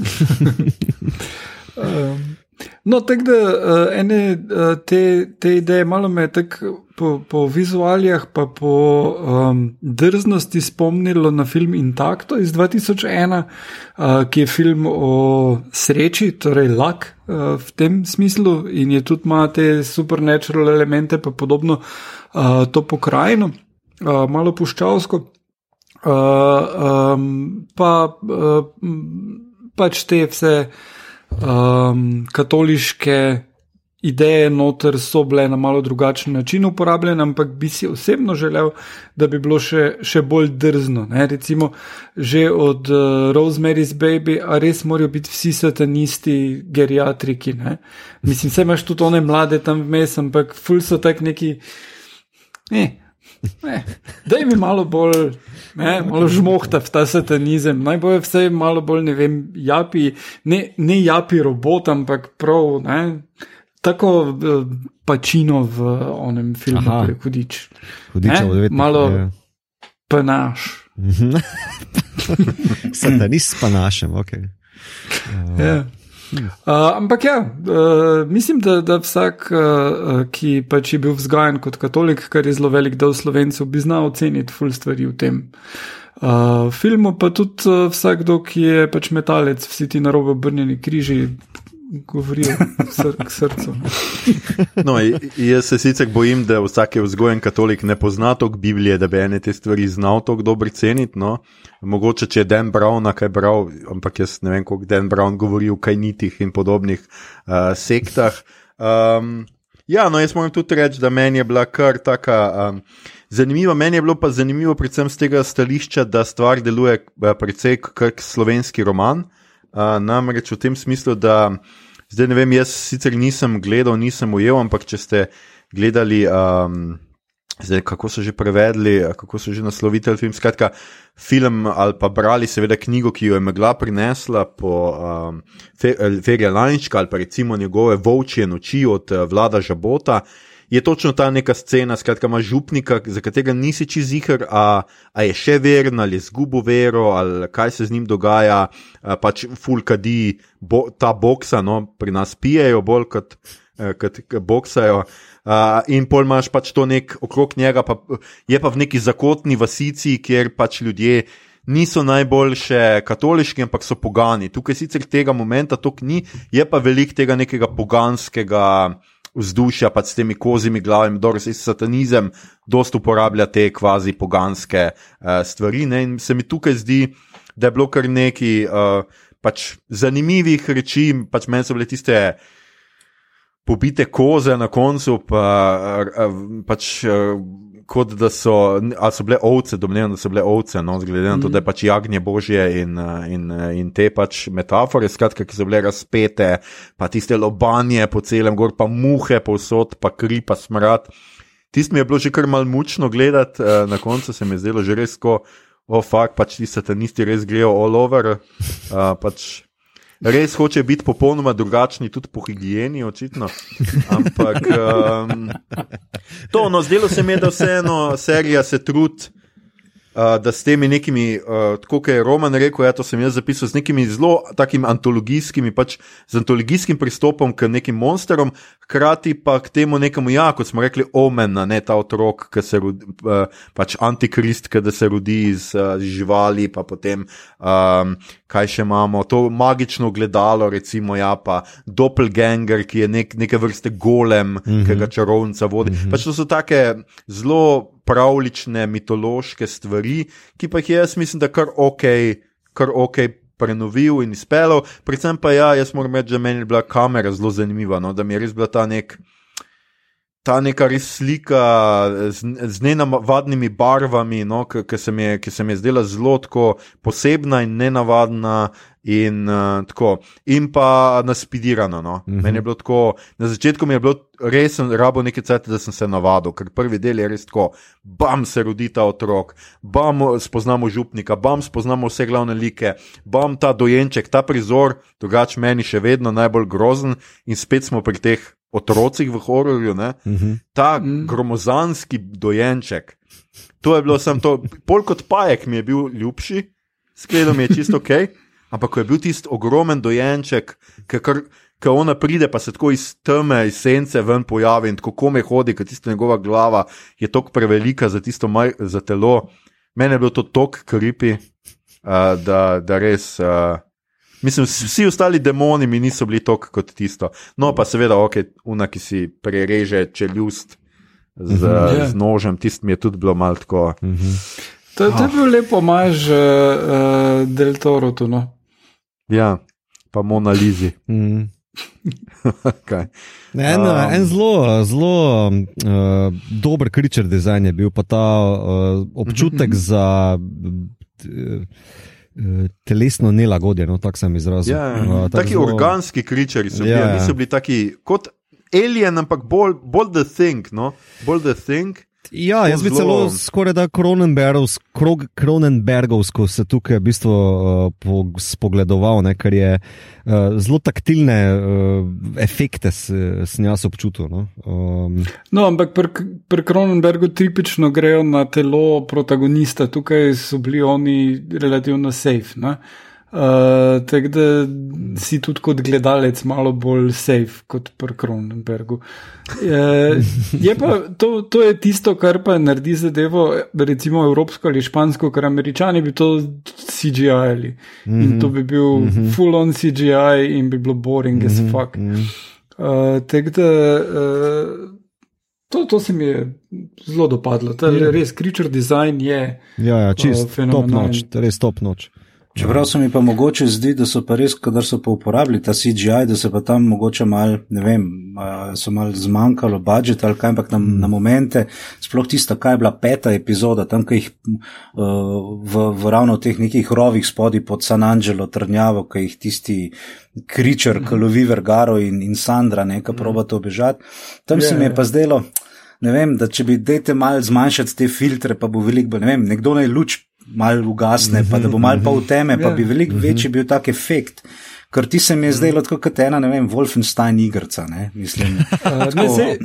um. No, tako da uh, ene uh, te, te ideje, malo me tako po, po vizualijah, pa po um, drznosti spomnilo na film Intacto iz 2001, uh, ki je film o sreči, torej lak uh, v tem smislu in je tudi ima te supernatural elemente, pa podobno uh, to pokrajino, uh, malo puščavsko. Uh, um, pa uh, pač te vse um, katoliške ideje noter so bile na malo drugačen način uporabljene, ampak bi si osebno želel, da bi bilo še, še bolj drzno. Ne? Recimo, že od uh, Rosemary's Baby, a res morajo biti vsi satanisti, geriatriki. Ne? Mislim, se imaš tudi one mlade tam vmes, ampak ful so tak neki. Eh, Da je mi malo bolj, ne, malo žmohta v ta satanizem, naj bo vse malo bolj, ne vem, japi, ne, ne japi robot, ampak prav, ne, tako eh, pačino v onem filmu, ki je hudič. Hudič, odvetnik. Malo je. panaš. Satanist pa našem, ok. Uh. Ja. Uh, ampak ja, uh, mislim, da, da vsak, uh, ki pač je bil vzgajan kot katolik, kar je zelo velik del slovencev, bi znal oceniti ful stvari v tem uh, filmu, pa tudi uh, vsakdo, ki je pač metalec, vsi ti narobe obrnjeni križi, govorijo sr k srcu. No, jaz se sicer bojim, da vsak vzgojen katolik ne pozna tok Biblije, da bi ene te stvari znal tako dobro ceniti. No. Mogoče, če je Dan Brown kaj bral, ampak jaz ne vem, kako Dan Brown govori o kajnitih in podobnih uh, sektah. Um, ja, no, jaz moram tudi reči, da meni je bila kar taka. Um, Zanimivo, meni je bilo pa zanimivo, predvsem z tega stališča, da stvar deluje precej kot slovenski roman. Uh, namreč v tem smislu, da zdaj ne vem, jaz sicer nisem gledal, nisem ujel, ampak če ste gledali, um, zdaj, kako so že prevedli, kako so že naslovili film. Skratka, film ali pa brali, seveda, knjigo, ki jo je megla prinesla po um, Ferija Lančka ali pa recimo njegove Vovčje noči od uh, Vlada Žabota je točno ta neka scena, skratka, ima župnika, za katerega nisi čizihar, a, a je še veren ali je zgubo vero ali kaj se z njim dogaja, a, pač fulkadi bo, ta boksa, no, pri nas pijejo bolj kot ki boksajo. Uh, in pol imaš pač to nek okrog njega, pa je pa v neki zakotni vasici, kjer pač ljudje niso najboljše katoliški, ampak so pogani. Tukaj sicer tega momenta tok ni, je pa velik tega nekega poganskega vzdušja, pač s temi kozimi glavami, da se satanizem dosta uporablja te kvazi poganske uh, stvari. Ne? In se mi tukaj zdi, da je bilo kar nekaj uh, pač zanimivih reči, pač meni so bile tiste. Pobite koze na koncu, pa, pač kot da so, ali so bile ovce, domnevam, da so bile ovce, no, glede na to, da je pač jagnje božje in, in, in te pač metafore, skratka, ki so bile razpete, pa tiste lobanje po celem gor, pa muhe povsod, pa kri, pa smrad. Tist mi je bilo že kar mal mučno gledati, eh, na koncu se mi je zdelo že res, ko, o oh, fakt, pač ti satanisti res grejo all over. Uh, pač, res hoče biti popolnoma drugačni, tudi po higieni, očitno. Ampak um, to, no, zdelo se mi je, da vseeno serija se trudi. Uh, da s temi nekimi, uh, tako kot je Roman rekel, ja, to sem jaz zapisal, z nekimi zelo takimi antologijskimi, pač z antologijskim pristopom k nekim monstrom, hkrati pa k temu nekemu, ja, kot smo rekli, omen, ne ta otrok, ki se rodi, uh, pač antikrist, ki se rodi iz uh, živali, pa potem, um, kaj še imamo, to magično gledalo, recimo, ja, pa doppelganger, ki je nek, neke vrste golem, mm -hmm. ki ga čarovnica vodi. Mm -hmm. Pač to so take zelo pravlične, mitološke stvari, ki pa jih jaz mislim, da kar ok, kar ok. Prenovil in izpeljal, predvsem pa ja, jaz moram reči, da meni je bila kamera zelo zanimiva, no, da mi je res bila ta nek, ta neka res slika z, z nenavadnimi barvami, no, ki se, se mi je zdela zelo posebna in nenavadna, in, uh, tako, in pa naspidirano. No. Mm -hmm. tako, na začetku mi je bilo res, rabo nekaj časa, da sem se navadil, ker prvi del je res tako, bam se rodi ta otrok, bam spoznamo župnika, bam spoznamo vse glavne like, bam ta dojenček, ta prizor, drugače meni še vedno najbolj grozen in spet smo pri teh. Otrocih v hororju, mm -hmm. ta mm. gromozanski dojenček. To je bilo samo to, pol kot pajek mi je bil ljubši, skledom je čisto ok, Ampak ko je bil tisti ogromen dojenček, ki ona pride, pa se tako iz teme, iz sence ven pojavi in tako kome hodi, ker tista njegova glava je tako prevelika za tisto maj, za telo. Mene je bilo to tako kripi, uh, da, da res. Uh, Mislim, vsi ostali demoni mi niso bili tako kot tisto. No, pa seveda, ok, una, ki si prereže čeljust z, mm -hmm. z nožem, tisto mi je tudi bilo malo tako. Mm -hmm. To, to je bilo lepo, imaš uh, del Toro. No? Ja, pa Mona Lizi. Mm. en, um, en zelo, zelo uh, dober kričer dizajn je bil, pa ta uh, občutek uh -huh. za. Uh, Telesno nelagodje, no, tako sem izrazil. Ja, uh, tak taki zelo... organski kričari so bili, ja. niso bili taki kot alien, ampak bolj, bolj the thing. No? Bolj the thing. Ja, jaz bi celo skoraj da Kronenbergovsko se tukaj v bistvu uh, spogledoval, ne, ker je uh, zelo taktilne uh, efekte sem jaz občutil. No, um, no ampak pri pr Kronenbergu tipično grejo na telo protagonista, tukaj so bili oni relativno safe. Ne. Uh, Tako da si tudi kot gledalec malo bolj safe kot pri Kronenbergu. Uh, je pa to, to je tisto, kar pa naredi zadevo, recimo evropsko ali špansko, ker američani bi to CGI-ali. Mm -hmm. In to bi bil mm -hmm. full on CGI in bi bilo boring mm -hmm. as mhm, fuck. Mm -hmm. uh, Tako da. Uh, To, to se mi je zelo dopadlo. Ta je. Res, creature design je. Ja, ja čist uh, top noč, res top noč. Čeprav se mi pa mogoče zdi, da so pa res, kadar so pa uporabili ta CGI, da se pa tam mogoče mal, ne vem, so mal zmanjkalo budžet ali kaj, ampak na, mm. na momente, sploh tista, kaj je bila peta epizoda, tam, ki jih v, v ravno teh nekih rovih spodi pod San Angelo trnjavo, ki jih tisti kričer, mm. ki lovi Vergaro in, in Sandra, nekaj mm. proba to obežati. Tam yeah, se mi je pa zdelo, ne vem, da če bi dete mal zmanjšati te filtre, pa bo veliko, ne vem, nekdo naj luč malo ugasne, mm -hmm, pa da bo malo pa v mhm. teme, pa yeah. bi ja. veliko mm -hmm. večji bil tak efekt. Ker ti se mi je zdelo mm -hmm. kot ena, ne vem, Wolfenstein igrica. Ne? Mislim, uh, ne, se,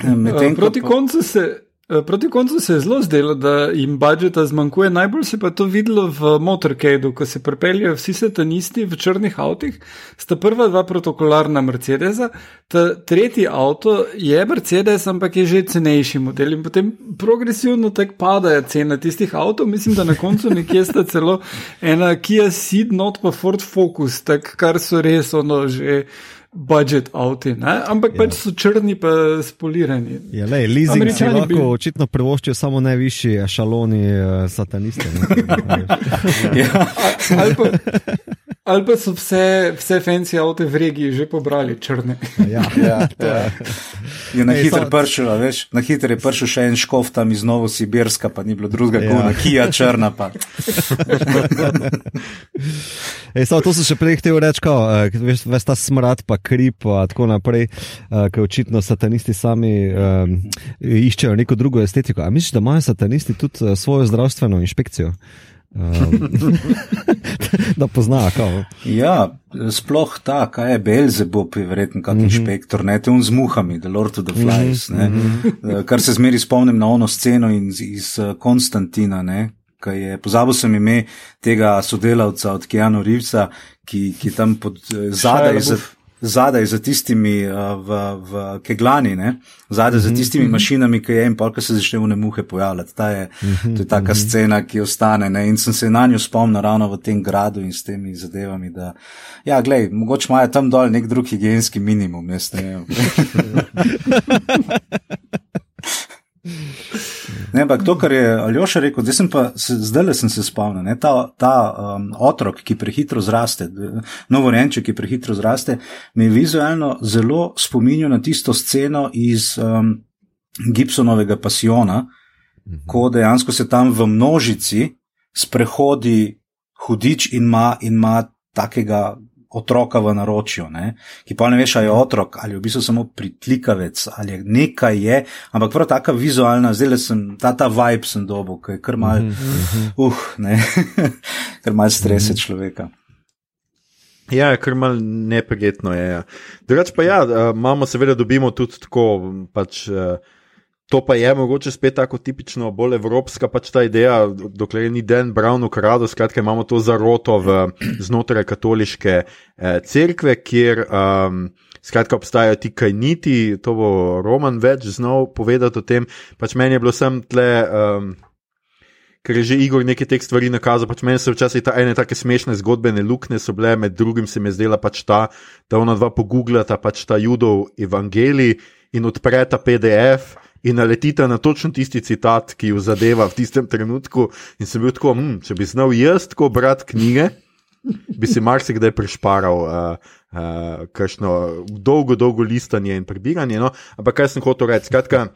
okay. tem, uh, proti pa... koncu se. Eh, proti koncu se je zelo zdelo, da jim budžeta zmanjkuje. Najbolj se pa to videlo v Motorcadu, ko se pripeljajo vsi satanisti v črnih avtih. Sta prva dva protokolarna Mercedesa, ta tretji avto je Mercedes, ampak je že cenejši model in potem progresivno tako padajo cene tistih avtov. Mislim, da na koncu nekje sta celo ena Kia Ceed, not pa Ford Focus, tak, kar so res ono že budžet avti, ne? ampak ja. pač so črni, pa spolirani. Ja, le, leasing si lahko bi... očitno privoščijo samo najvišji šaloni uh, satanisti. ja. ali, pa, ali pa so vse, vse fancy avte v regiji že pobrali črne. ja, ja, ja. Je na hitro pršil, veš, na hitro je pršil še en škof tam iz Novosibirska, pa ni bilo drugega, ja. kot na Kija črna. Ej, samo to so še prej hteli reči, uh, veš, veš ta smrad pa krip, in tako naprej, uh, ker očitno satanisti sami um, iščejo neko drugo estetiko. Ampak misliš, da imajo satanisti tudi svojo zdravstveno inšpekcijo? Um, da poznajo. Ja, sploh ta, kaj je Belzebub, je verjetno kot mm -hmm. inšpektor, ne te un z muhami, The Lord of the Flies. Mm -hmm. Kar se zmeri spomnim na ono sceno iz, iz Konstantina, ne, ki je pozabil sem ime tega sodelavca od Keanu Rivsa, ki, ki tam pod zadaj. Zadaj za tistimi uh, v, v keglani, ne? zadaj za mhm, tistimi mm -hmm. mašinami, ki je in polka se začne v ne muhe pojavljati. Ta je, mm -hmm. To je taka mm -hmm. scena, ki ostane. Ne? In sem se na njo spomnil ravno v tem gradu in s temi zadevami. Da, ja, glej, mogoče imajo tam dol nek drug higijenski minimum, jaz ne vem. Ne, ampak to, kar je Aljoša rekel, zdaj, pa, zdaj le sem se spomnil, ne, ta, ta um, otrok, ki prehitro zraste, novorenček, ki prehitro zraste, mi vizualno zelo spominja na tisto sceno iz um, Gibsonovega pasiona, mhm. ko dejansko se tam v množici sprehodi hudič in ima, in ima takega otroka v naročju, ne? ki pa ne veš, ali je otrok ali je v bistvu samo pritlikavec ali nekaj je, ampak prav taka vizualna, zdaj le sem, ta ta vibe sem dobil, ki je kar mal, mm -hmm. uh, ne, kar mal strese mm -hmm. človeka. Ja, kar mal neprijetno je. Ja. Drugač pa ja, eh, imamo seveda dobimo tudi tako pač. Uh, To pa je mogoče spet tako tipično, bolj evropska pač ta ideja, dokler ni Dan Brown ukradel, skratka imamo to zaroto v, znotraj katoliške eh, cerkve, kjer um, skratka obstajajo ti kajniti, to bo Roman več znal povedati o tem. Pač meni je bilo sem tle. Um, Ker je že Igor nekaj teh stvari nakazal, pač meni so včasih ta ene tako smešne zgodbene luknje, so bile med drugim se mi zdela pač ta, da ona dva pogooglata pač ta judov evangelij in odpreta PDF in naletite na točno tisti citat, ki jo zadeva v tistem trenutku. In sem bil tako, hm, če bi znal jaz tako brati knjige, bi si marsikdaj prišparal. Uh, Uh, Kajšno dolgo, dolgo listanje in prebiranje. No? Ampak kaj sem hotel reči? Skratka,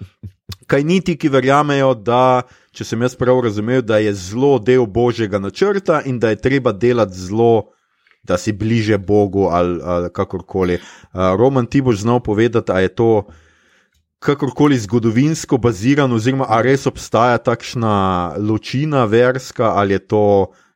kaj ni ti, ki verjamejo, da, če sem jaz prav razumel, da je zlo del božjega načrta in da je treba delati zlo, da si bliže Bogu ali, ali kakorkoli. Uh, Roman, ti boš znal povedati, ali je to kakorkoli zgodovinsko baziran, oziroma ali res obstaja takšna ločina verska ali je to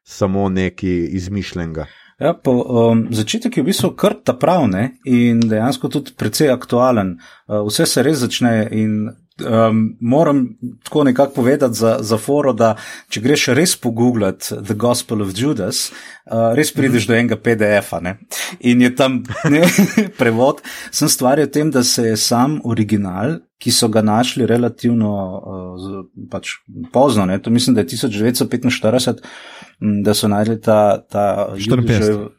samo nekaj izmišljenega. Ja, po, um, začetek je v bistvu kar ta pravne in dejansko tudi precej aktualen. Uh, vse se res začne in um, moram tako nekako povedati za, za foro, da če greš res pogooglati The Gospel of Judas, uh, res prideš do enega PDF-a ne? in je tam ne, prevod. Sem stvar v tem, da se je sam original, ki so ga našli relativno uh, pač pozno, ne? to mislim, da je 1945, da so najdli ta. ta 54.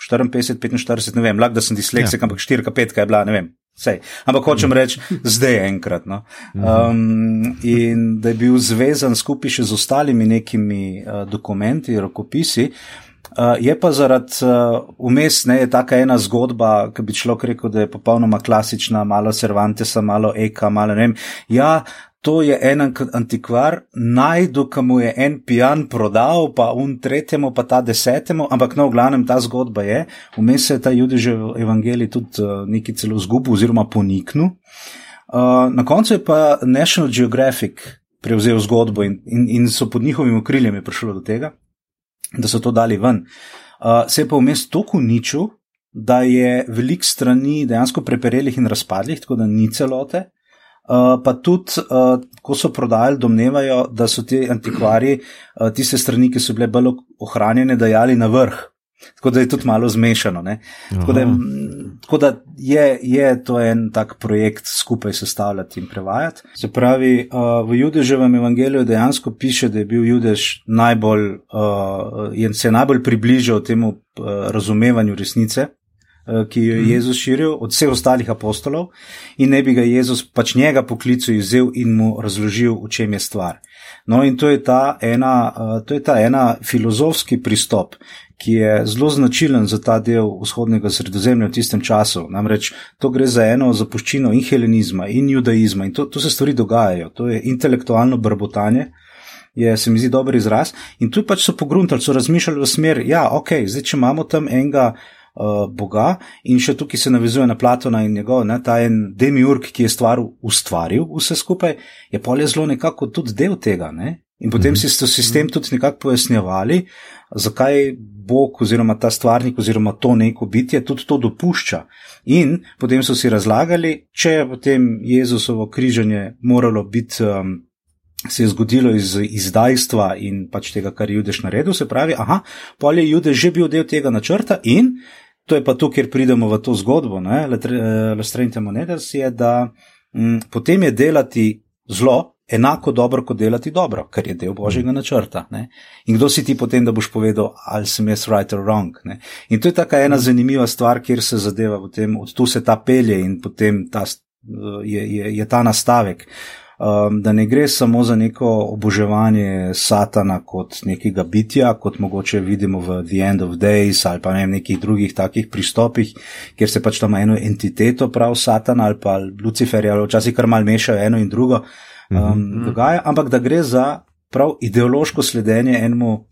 54, 45, ne vem, lahko da sem disleksik, ja. ampak 4, 5 je bila, ne vem, Sej. Ampak hočem reči, zdaj enkrat. No. Um, in da je bil zvezan skupaj še z ostalimi nekimi uh, dokumenti, rokopisi. Uh, je pa zaradi uh, umestne, je taka ena zgodba, ki bi človek rekel, da je popolnoma klasična, malo Cervantesa, malo Eka, malo ne vem. Ja, to je en antikvar, najdu, ki mu je en pijan prodal, pa un tretjemu, pa ta desetemu, ampak no, v glavnem ta zgodba je, vmes se je ta ljudi že v evangeliji tudi uh, neki celo zgubil oziroma poniknil. Uh, na koncu je pa National Geographic prevzel zgodbo in, in, in so pod njihovim okriljem prišlo do tega, da so to dali ven. Uh, se je pa vmes toliko ničil, da je velik strani dejansko preperelih in razpadlih, tako da ni celote. Uh, pa tudi, uh, ko so prodajali, domnevajo, da so ti antikvari uh, tiste strani, ki so bile bolj ohranjene, dajali na vrh. Tako da je tudi malo zmešano. Tako da, tako da je, je to en tak projekt skupaj sestavljati in prevajati. Se pravi, uh, v Judeževem evangeliju dejansko piše, da je bil Judež najbolj, uh, se je najbolj približal temu uh, razumevanju resnice. Ki jo je mhm. Jezus širil od vseh ostalih apostolov, in ne bi ga Jezus pač njega poklical, vzel in mu razložil, v čem je stvar. No, in to je ta ena, to je ta ena filozofski pristop, ki je zelo značilen za ta del vzhodnega sredozemlja v tistem času. Namreč to gre za eno zapuščino in helenizma in judaizma in to, to se stvari dogajajo. To je intelektualno brbotanje. Je, se mi zdi dober izraz. In tu pač so pogruntali, so razmišljali v smer, ja, ok, zdaj če imamo tam enega uh, boga in še tukaj se navezuje na Platona in njegov, ne, ta en demiurg, ki je stvar ustvaril vse skupaj, je polje zelo nekako tudi del tega. Ne? In potem mhm. si to sistem tudi nekako pojasnjevali, zakaj Bog oziroma ta stvarnik oziroma to neko bitje tudi to dopušča. In potem so si razlagali, če je potem Jezusovo križanje moralo biti, um, se je zgodilo iz izdajstva in pač tega, kar je Judeš naredil, se pravi, aha, pol je Judeš že bil del tega načrta in to je pa tu, kjer pridemo v to zgodbo, Lestrente Monedas, je, da m, mm, potem je delati zlo, enako dobro kot delati dobro, kar je del božjega načrta. Ne? In kdo si ti potem, da boš povedal, ali sem jaz right or wrong. Ne? In to je taka ena zanimiva stvar, kjer se zadeva, potem, od tu se ta pelje in potem ta, je, je, je ta nastavek. Um, da ne gre samo za neko oboževanje Satana kot nekega bitja, kot mogoče vidimo v The End of Days ali pa ne v nekih drugih takih pristopih, kjer se pač tam eno entiteto prav Satana ali pa Luciferja ali včasih kar mal mešajo eno in drugo um, mm -hmm. dogaja, ampak da gre za prav ideološko sledenje enemu.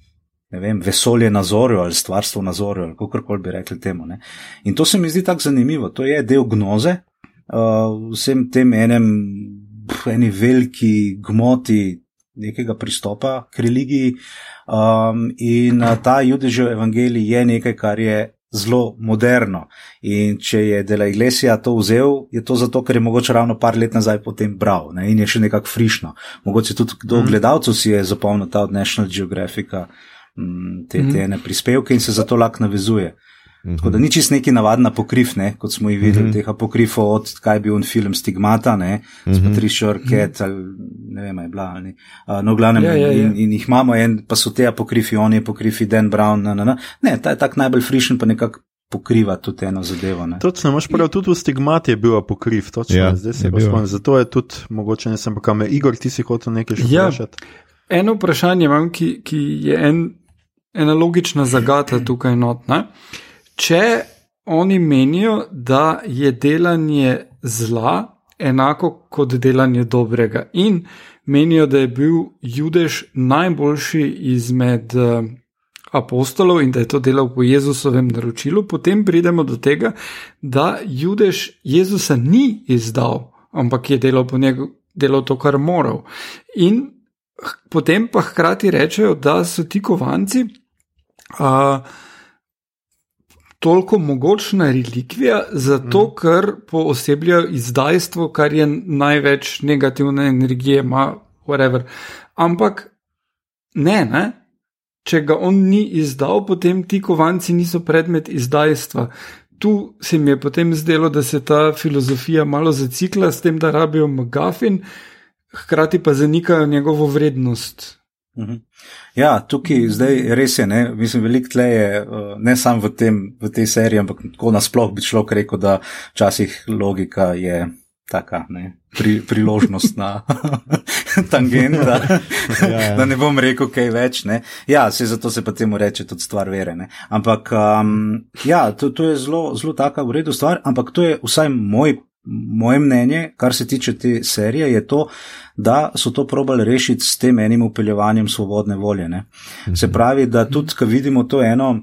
Ne vem, vesolje na zorju ali stvarstvo na zorju, ali kako koli bi rekli temu. Ne? In to se mi zdi tako zanimivo. To je del gnoze, uh, vsem tem enem, eni veliki gmoti nekega pristopa k religiji. Um, in ta judežev evangelij je nekaj, kar je zelo moderno. In če je Dela Iglesia to vzel, je to zato, ker je mogoče ravno par let nazaj potem bral ne? in je še nekako frišno. Mogoče tudi kdo mm. gledalcev si je zapomnil ta od National Geographica mm, te, te mm. ene prispevke in se zato lahko navezuje. -hmm. Tako da ni čist neki navadna pokrif, ne, kot smo jih videli, mm -hmm. teh apokrifov, od kaj je bil on film Stigmata, ne, mm -hmm. s Patricio Arquette, ali ne vem, je bila ali ni. Uh, no, glavnem, ja, ja, ja. In, in jih imamo en, pa so te apokrifi, oni apokrifi, Dan Brown, na, na, na. ne, ta je tak najbolj frišen, pa nekako. Pokriva tudi eno zadevo. Točno, imaš prav, tudi v stigmati je bil apokriv, točno, ja, zdaj se pa spomnim. Zato je tudi, mogoče ne sem pa kam, Igor, ti si hotel nekaj še ja, vprašati. Eno vprašanje imam, ki, ki je en, ena logična zagata tukaj not. Ne? Če oni menijo, da je delanje zla enako kot delanje dobrega in menijo, da je bil Judež najboljši izmed uh, apostolov in da je to delal po Jezusovem naročilu, potem pridemo do tega, da Judež Jezusa ni izdal, ampak je delal po njegu. Delal to, kar moral. In potem pa hkrati rečejo, da so ti kovanci uh, toliko mogočna relikvija, zato mm. ker poosebljajo izdajstvo, kar je največ negativne energije, ima whatever. Ampak ne, ne. Če ga on ni izdal, potem ti kovanci niso predmet izdajstva. Tu se mi je potem zdelo, da se ta filozofija malo zacikla s tem, da rabijo McGuffin, hkrati pa zanikajo njegovo vrednost. Mhm. Ja, tukaj zdaj res je, ne, mislim, veliko tle je, eh, ne samo v, v tej seriji, ampak tako nasploh bi človek rekel, da včasih logika je taka, ne, pri, priložnost na tangenta, ja, ja. da ne bom rekel kaj več. Ne. Ja, se zato se pa temu reče tudi stvar vere. Ne. Ampak um, ja, to, to je zelo, zelo taka v redu stvar, ampak to je vsaj moj moje mnenje, kar se tiče te serije, je to, da so to probali rešiti s tem enim upeljevanjem svobodne volje. Ne. Se mhm. pravi, da tudi, ko vidimo to eno,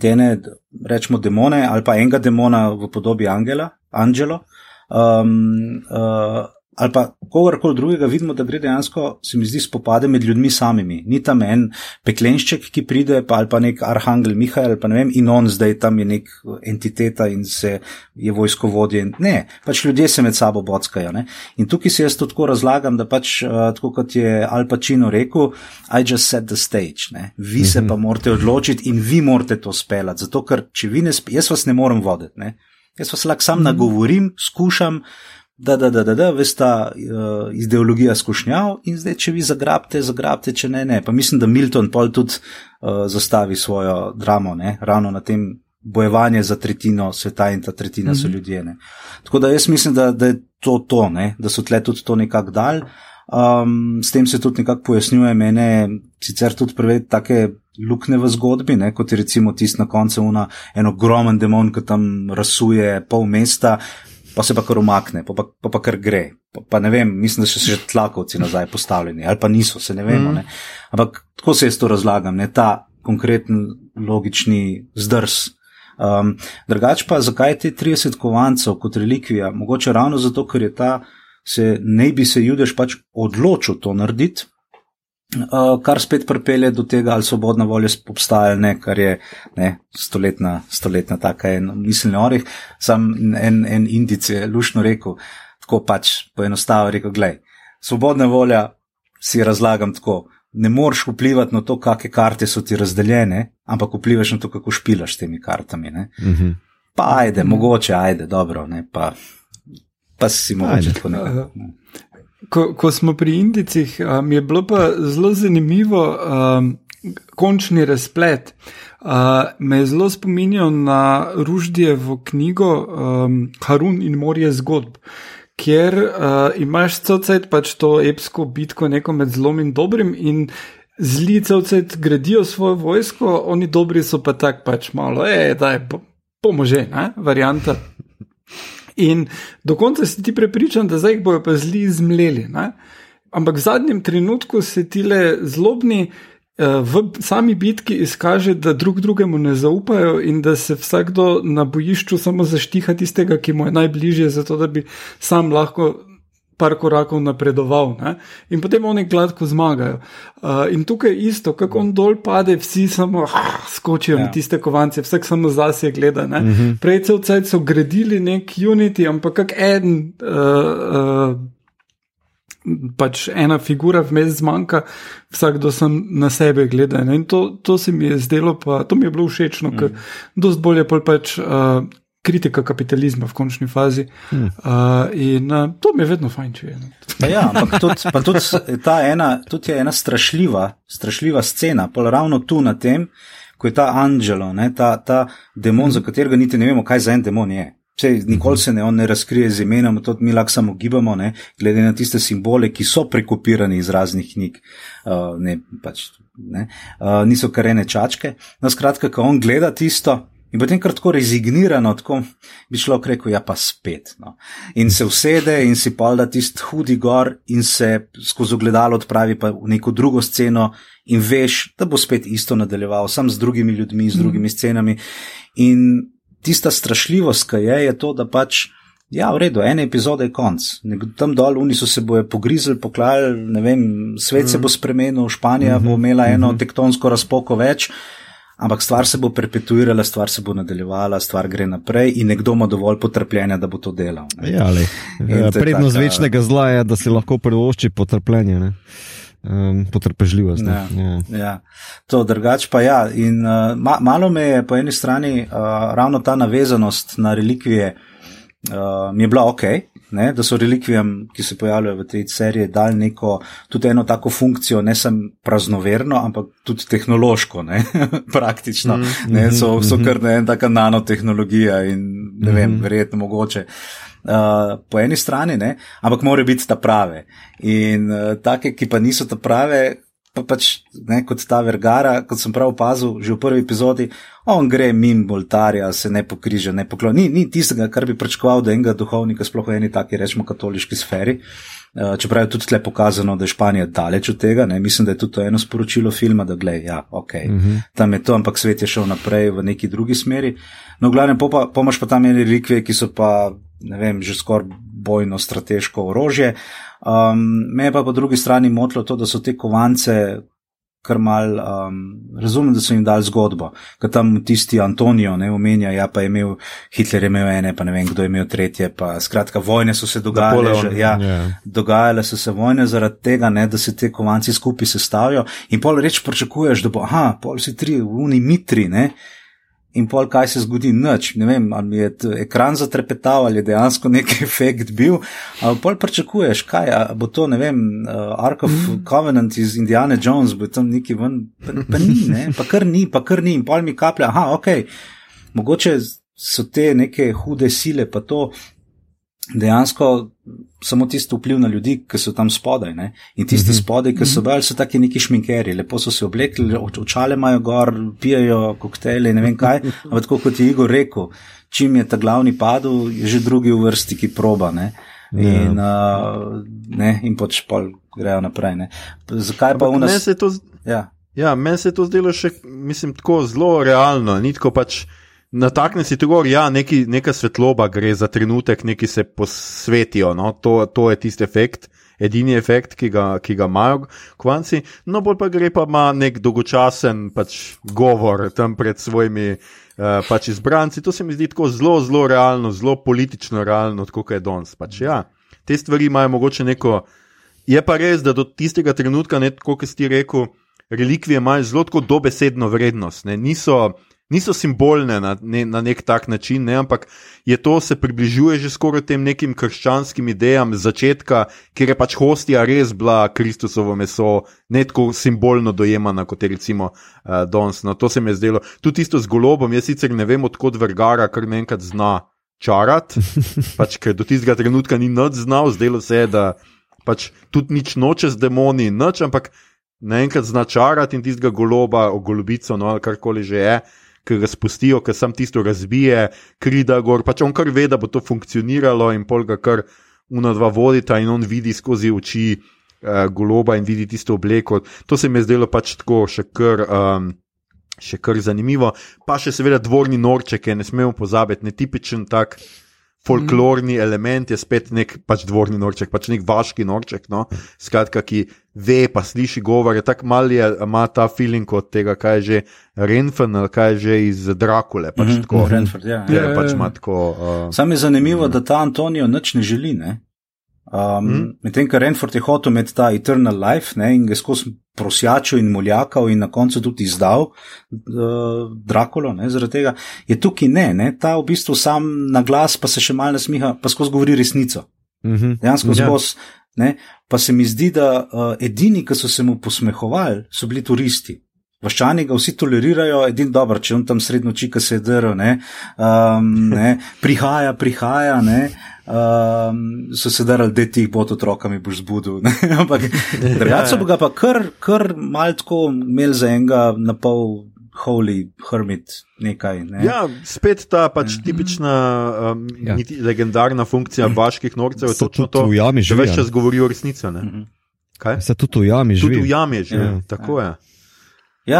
te ene, rečemo, demone ali pa enega demona v podobi angela, angelo, um, uh, ali pa kogarkoli drugega, vidimo, da gre dejansko, se mi zdi, spopade med ljudmi samimi. Ni tam en peklenšček, ki pride, pa ali pa nek arhangel Mihajl, pa ne vem, in on zdaj tam je nek entiteta in se je vojskovodje. Ne, pač ljudje se med sabo bockajo. Ne? In tukaj si jaz to tako razlagam, da pač, uh, tako kot je Al Pacino rekel, I just set the stage. Ne? Vi se pa morate odločiti in vi morate to speljati. Zato, ker če vi ne spijete, jaz vas ne morem voditi. Ne? Jaz vas lahko sam nagovorim, skušam da, da, da, da, da veste, uh, ideologija skušnjav in zdaj, če vi zagrabite, zagrabite, če ne, ne. Pa mislim, da Milton pol tudi uh, zastavi svojo dramo, ne? ravno na tem bojevanje za tretjino sveta in ta tretjina mm -hmm. so mhm. ljudje. Ne? Tako da jaz mislim, da, da je to to, ne? da so tle tudi to nekako dal. Um, s tem se tudi nekako pojasnjuje mene, sicer tudi preveč take lukne v zgodbi, ne? kot je recimo tisti na koncu una, en ogromen demon, ki tam rasuje pol mesta, pa se pa kar umakne, pa pa, pa, pa kar gre. Pa, pa ne vem, mislim, da so še tlakovci nazaj postavljeni, ali pa niso, se ne vemo. Mm. Ne? Ampak tako se jaz to razlagam, ne ta konkreten logični zdrs. Um, drugač pa, zakaj te 30 kovancev kot relikvija? Mogoče ravno zato, ker je ta, se ne bi se judež pač odločil to narediti. Uh, kar spet pripelje do tega, ali svobodna volja obstaja, ne, kar je ne, stoletna, stoletna taka in miselni orih. Sam en, en indic je lušno rekel, tako pač poenostavljeno rekel, glej, svobodna volja si razlagam tako, ne moreš vplivati na to, kakšne karte so ti razdeljene, ampak vplivaš na to, kako špilaš s temi kartami. Uh mhm. -huh. Pa ajde, uh -huh. mogoče ajde, dobro, ne, pa, pa si mogoče tako ne. Ko, ko smo pri Indicih, mi um, je bilo pa zelo zanimivo um, končni razplet. Uh, me je zelo spominjal na Ruždijevo knjigo um, Harun in morje zgodb, kjer uh, imaš celcet pač to epsko bitko neko med zlom in dobrim in zli celcet gradijo svojo vojsko, oni dobri so pa tak pač malo, e, da je pomože, ne, varianta. In do konca si ti prepričan, da zdaj jih bojo pa zli zmleli. Ne? Ampak v zadnjem trenutku se ti le zlobni. Eh, v sami bitki izkaže, da drug drugemu ne zaupajo in da se vsakdo na bojišču samo zaštiha tistega, ki mu je najbližje, zato da bi sam lahko par korakov napredoval ne? in potem oni gladko zmagajo. Uh, in tukaj je isto, kako on dol pade, vsi samo ah, skočijo ja. na tiste kovance, vsak samo zase gleda. Uh mhm. -huh. Prej cel cel so gradili nek unity, ampak kak en. Uh, uh, Pač ena figura vmes zmanjka, vsakdo sem na sebe gleda. In to, to se mi je zdelo, pa to mi je bilo všeč, mm. ker dosti bolje pač, uh, kritika kapitalizma v končni fazi. Hmm. Uh, in uh, to mi je vedno fajn, če je. Ja, ampak tudi, tudi, ta ena, tudi je ena strašljiva, strašljiva scena, pa ravno tu na tem, ko je ta Angelo, ne, ta, ta demon, hmm. za katerega niti ne vemo, kaj za en demon je. Vse, nikoli se ne, ne razkrije z imenom, to mi lahko samo gibamo, ne, glede na tiste simbole, ki so prekopirani iz raznih knjig. Uh, ne, pač, ne, uh, niso kar ene čačke. No, skratka, ko on gleda tisto, In potem kar tako rezignirano, tako bi šlo rekel, ja pa spet. No. In se usede in si pa da tisti hudi gor in se skozi ogledalo odpravi pa v neko drugo sceno in veš, da bo spet isto nadaljeval, sam z drugimi ljudmi, z mhm. drugimi mm. scenami. In tista strašljivost, ki je, je to, da pač. Ja, v redu, ena epizoda je konc. Tam dol, oni so se boje pogrizli, poklali, ne vem, svet mm. se mhm. bo spremenil, Španija mm -hmm. bo mhm. imela eno mm -hmm. tektonsko razpoko več ampak stvar se bo perpetuirala, stvar se bo nadaljevala, stvar gre naprej in nekdo ima dovolj potrpljenja, da bo to delal. Ja, ja, prednost taka... večnega zla je, da si lahko privošči potrpljenje. Um, potrpežljivost. Ja, ja. ja, to drugače pa ja. In, uh, ma, malo me je po eni strani uh, ravno ta navezanost na relikvije, uh, mi je bila ok, ne, da so relikvijam, ki se pojavljajo v tej seriji, dali neko, tudi eno tako funkcijo, ne samo praznoverno, ampak tudi tehnološko, ne, praktično. Mm ne, so, so kar ne ena taka nanotehnologija in ne vem, mm verjetno mogoče. Uh, po eni strani, ne, ampak morajo biti ta prave. In uh, take, ki pa niso ta prave, pa pač ne, kot ta vergara, kot sem prav opazil že v prvi epizodi, on gre mimo boltarja, se ne pokriža, ne pokloni. Ni, ni tistega, kar bi pričakoval, da enega duhovnika, sploh v eni taki, rečemo, katoliški sferi. Uh, čeprav je tudi tle pokazano, da je Španija daleč od tega, ne? mislim, da je tudi to eno sporočilo filma, da gled, ja, ok, uh mhm. -huh. tam je to, ampak svet je šel naprej v neki drugi smeri. No, glavno, pomaš pa, pa tam ene relikvije, ki so pa, ne vem, že skoraj bojno strateško orožje. Um, me pa po drugi strani motilo to, da so te kovance kar mal, um, razumem, da so jim dali zgodbo, ker tam tisti Antonijo ne omenja, ja pa je imel, Hitler je imel ene, pa ne vem, kdo je imel tretje, pa skratka, vojne so se dogajale, že, ja, yeah. Ja. dogajale so se vojne zaradi tega, ne, da se te kovanci skupaj sestavijo in pol reč pričakuješ, da bo, aha, pol si tri, uni mitri, ne, in pol kaj se zgodi, nič. Ne vem, ali je ekran zatrepetal ali je dejansko neki efekt bil. Ali pol pričakuješ, kaj bo to, ne vem, uh, Ark of mm. Covenant iz Indiana Jones, bo tam neki ven, pa, pa ni, ne, pa kar ni, pa kar ni, in pol mi kaplja, aha, ok, mogoče so te neke hude sile, pa to dejansko samo tisti vpliv na ljudi, ki so tam spodaj. Ne? In tisti mm -hmm. spodaj, ki so mhm. bili, so taki neki šminkeri, lepo so se oblekli, očale imajo gor, pijajo koktejle, ne vem kaj. Ampak tako kot je Igor rekel, čim je ta glavni padel, je že drugi v vrsti, ki proba. Ne? Ja. In, uh, ne, in pač pol grejo naprej. Ne? Zakaj pa v nas? Ja. Ja, meni se je to zdelo še, mislim, tako zelo realno. Ni tako pač natakne si tu gor, ja, neki, neka svetloba gre za trenutek, neki se posvetijo. No? To, to je tisti efekt, edini efekt, ki ga, ki ga imajo kvanci. No, bolj pa gre pa ima nek dolgočasen pač, govor tam pred svojimi uh, pač izbranci. To se mi zdi tako zelo, zelo realno, zelo politično realno, kot je danes. Pač, ja. Te stvari imajo mogoče neko. Je pa res, da do tistega trenutka, kot si ti rekel, relikvije imajo zelo dobesedno vrednost. Ne? Niso niso simbolne na, ne, na nek tak način, ne, ampak je to se približuje že skoraj tem nekim krščanskim idejam začetka, kjer je pač hostija res bila Kristusovo meso, ne tako simbolno dojemana kot je recimo uh, Dons. No, to se mi je zdelo. Tudi isto z golobom, jaz sicer ne vem, odkot vrgara, kar naenkrat zna čarati, pač, ker do tistega trenutka ni noč znal, zdelo se je, da pač tudi nič noče z demoni, noč, ampak. Naenkrat značarati in tistega goloba, ogolobico, no, ali karkoli že je, uh, ki ga spustijo, ki sam tisto razbije, krida gor. Pač on kar ve, da bo to funkcioniralo in pol ga kar una dva vodita in on vidi skozi oči uh, goloba in vidi tisto obleko. To se mi je zdelo pač tako še kar. Um, Še kar zanimivo, pa še seveda dvorni norček, ne smemo pozabiti, ne tipičen tak folklorni mm. element, je spet nek pač dvorni norček, pač nek vaški norček, no? skratka, ki ve, pa sliši govore. Tako malo je, ima ta feeling od tega, kaj je že Renfen ali kaj je že iz Drakule. Pač mm -hmm. Renford, ja. Je, ja, pač ja. tako, uh, Sam je zanimivo, mm. da ta Antonijo nič ne želi. Ne? Um, mm. Medtem, ker Renford je hotel imeti ta eternal life ne, in ga skozi prosjačil in moljakal in na koncu tudi izdal uh, Drakulo, ne, zaradi tega je tukaj ne, ne, ta v bistvu sam na glas pa se še mal nasmiha, pa skozi govori resnico. Mm -hmm. Dejansko yeah. Ja. skozi, ne, pa se mi zdi, da uh, edini, ki so se mu posmehovali, so bili turisti. Vaščani ga vsi tolerirajo, edin dobro, če on tam srednjo čika se drvo, ne, um, ne, prihaja, prihaja, ne um, so se darali, da ti jih bo otroka mi boš zbudil. Ampak drugače bo ga pa kar, kar mal tako imel za enega na pol. Holy hermit, nekaj. Ne? Ja, spet ta pač mm. tipična, um, ja. legendarna funkcija vaških norcev, to je to, da več čas govorijo resnico. Mm -hmm. Se tudi v jami živi. Tudi v jami živi, ja. tako ja. je. Ja,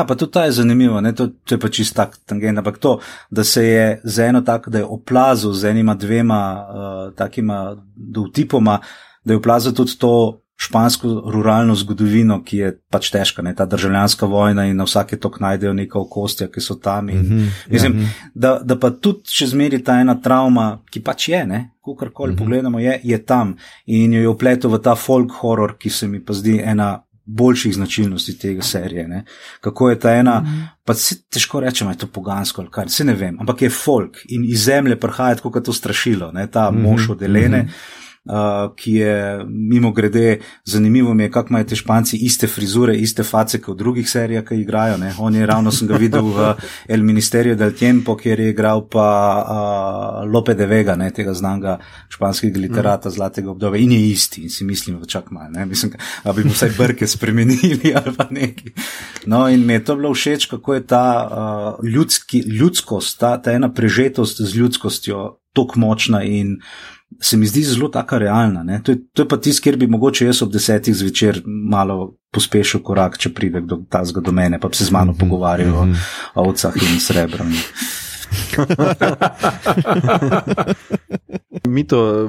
pa tudi ta je zanimivo, to, to je pa čist tak tangent, ampak to, da se je z eno tako, da je oplazil z enima dvema uh, takima dovtipoma, da je oplazil tudi to špansko ruralno zgodovino, ki je pač težka, ne, ta državljanska vojna in na vsake tok najdejo neka okostja, ki so tam. In, mm -hmm, mislim, ja. da, da pa tudi še zmeri ta ena travma, ki pač je, ne, kakorkoli mm -hmm. pogledamo, je, je tam in jo je upletel v ta folk horror, ki se mi pa zdi ena boljših značilnosti tega serije. Ne? Kako je ta ena, mm -hmm. pa se težko reče, da je to pogansko ali kar, se ne vem, ampak je folk in iz zemlje prihaja kot je to strašilo, ne? ta mm -hmm. mož od Elene. Mm -hmm uh, ki je mimo grede zanimivo, mi je, kako imajo te španci iste frizure, iste face kot v drugih serijah, ki igrajo. Ne? On je ravno sem ga videl v El Ministerio del Tiempo, kjer je igral pa uh, Lope de Vega, ne? tega znanga španskega literata mm. zlatega obdobja in je isti in si mislim, čak malo, ne mislim, da bi mu vsaj brke spremenili ali pa neki. No in mi je to bilo všeč, kako je ta uh, ljudski, ljudskost, ta, ta ena prežetost z ljudskostjo tako močna in se mi zdi zelo tako realna. To je, to je pa tisto, kjer bi mogoče jaz ob desetih zvečer malo pospešil korak, če pride do tazga do mene, pa bi se z mano -hmm. pogovarjal mm -hmm. o ovcah in srebru. Mito,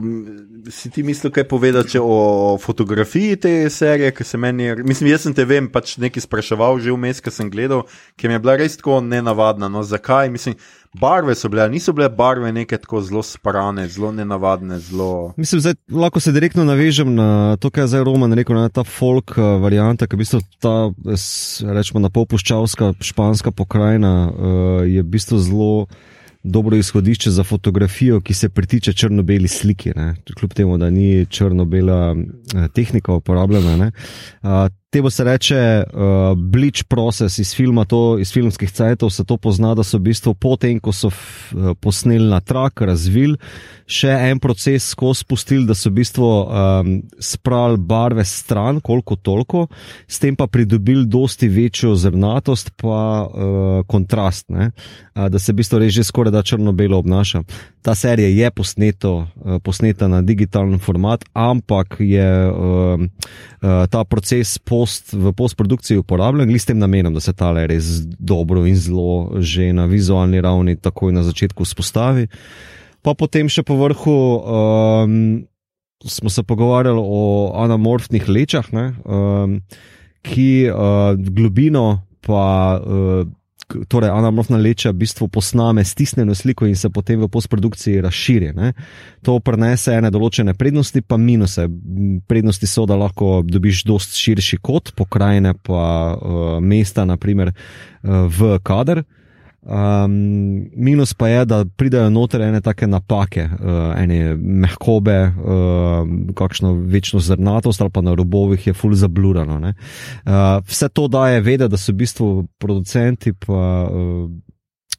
si ti mislil, kaj povedati o fotografiji te serije, ki se meni, mislim, jaz sem te vem, pač nekaj spraševal že vmes, ki sem gledal, ki mi je bila res tako nenavadna. No, zakaj? Mislim, barve so bile, niso bile barve neke tako zelo sprane, zelo nenavadne. Zelo... Mislim, zdaj, lahko se direktno navežem na to, kar je zdaj Roman rekel, na ta folk uh, varianta, ki je v bistvu ta, rečemo, na polpuščavska španska pokrajina, uh, je v bistvu zelo dobro izhodišče za fotografijo, ki se pritiče črno-beli sliki. Ne? Kljub temu, da ni črno-bela eh, tehnika uporabljena. Temu se reče uh, bleach process iz filma, to, iz filmskih cajtov se to pozna, da so v bistvu potem, ko so uh, posneli na trak, razvili še en proces skozi spustili, da so v bistvu um, spravili barve stran, koliko toliko, s tem pa pridobili dosti večjo zrnatost, pa uh, kontrast, uh, da se v bistvu reže skoraj da črno-belo obnaša. Ta serija je posneto, uh, posneta na digitalen format, ampak je uh, uh, ta proces po post, v postprodukciji uporabljen, s tem namenom, da se ta le res dobro in zelo že na vizualni ravni takoj na začetku spostavi. Pa potem še po vrhu um, smo se pogovarjali o anamorfnih lečah, ne, um, ki uh, globino pa. Uh, torej anamorfna leča v bistvu posname stisnjeno sliko in se potem v postprodukciji razširi. Ne. To prenese ene določene prednosti, pa minuse. Prednosti so, da lahko dobiš dost širši kot, pokrajine pa uh, mesta, naprimer uh, v kader. Um, minus pa je, da pridejo noter ene take napake, uh, ene mehkobe, uh, kakšno večno zrnatost ali pa na robovih je full zablurano. Uh, vse to daje vedeti, da so v bistvu producenti pa. Uh,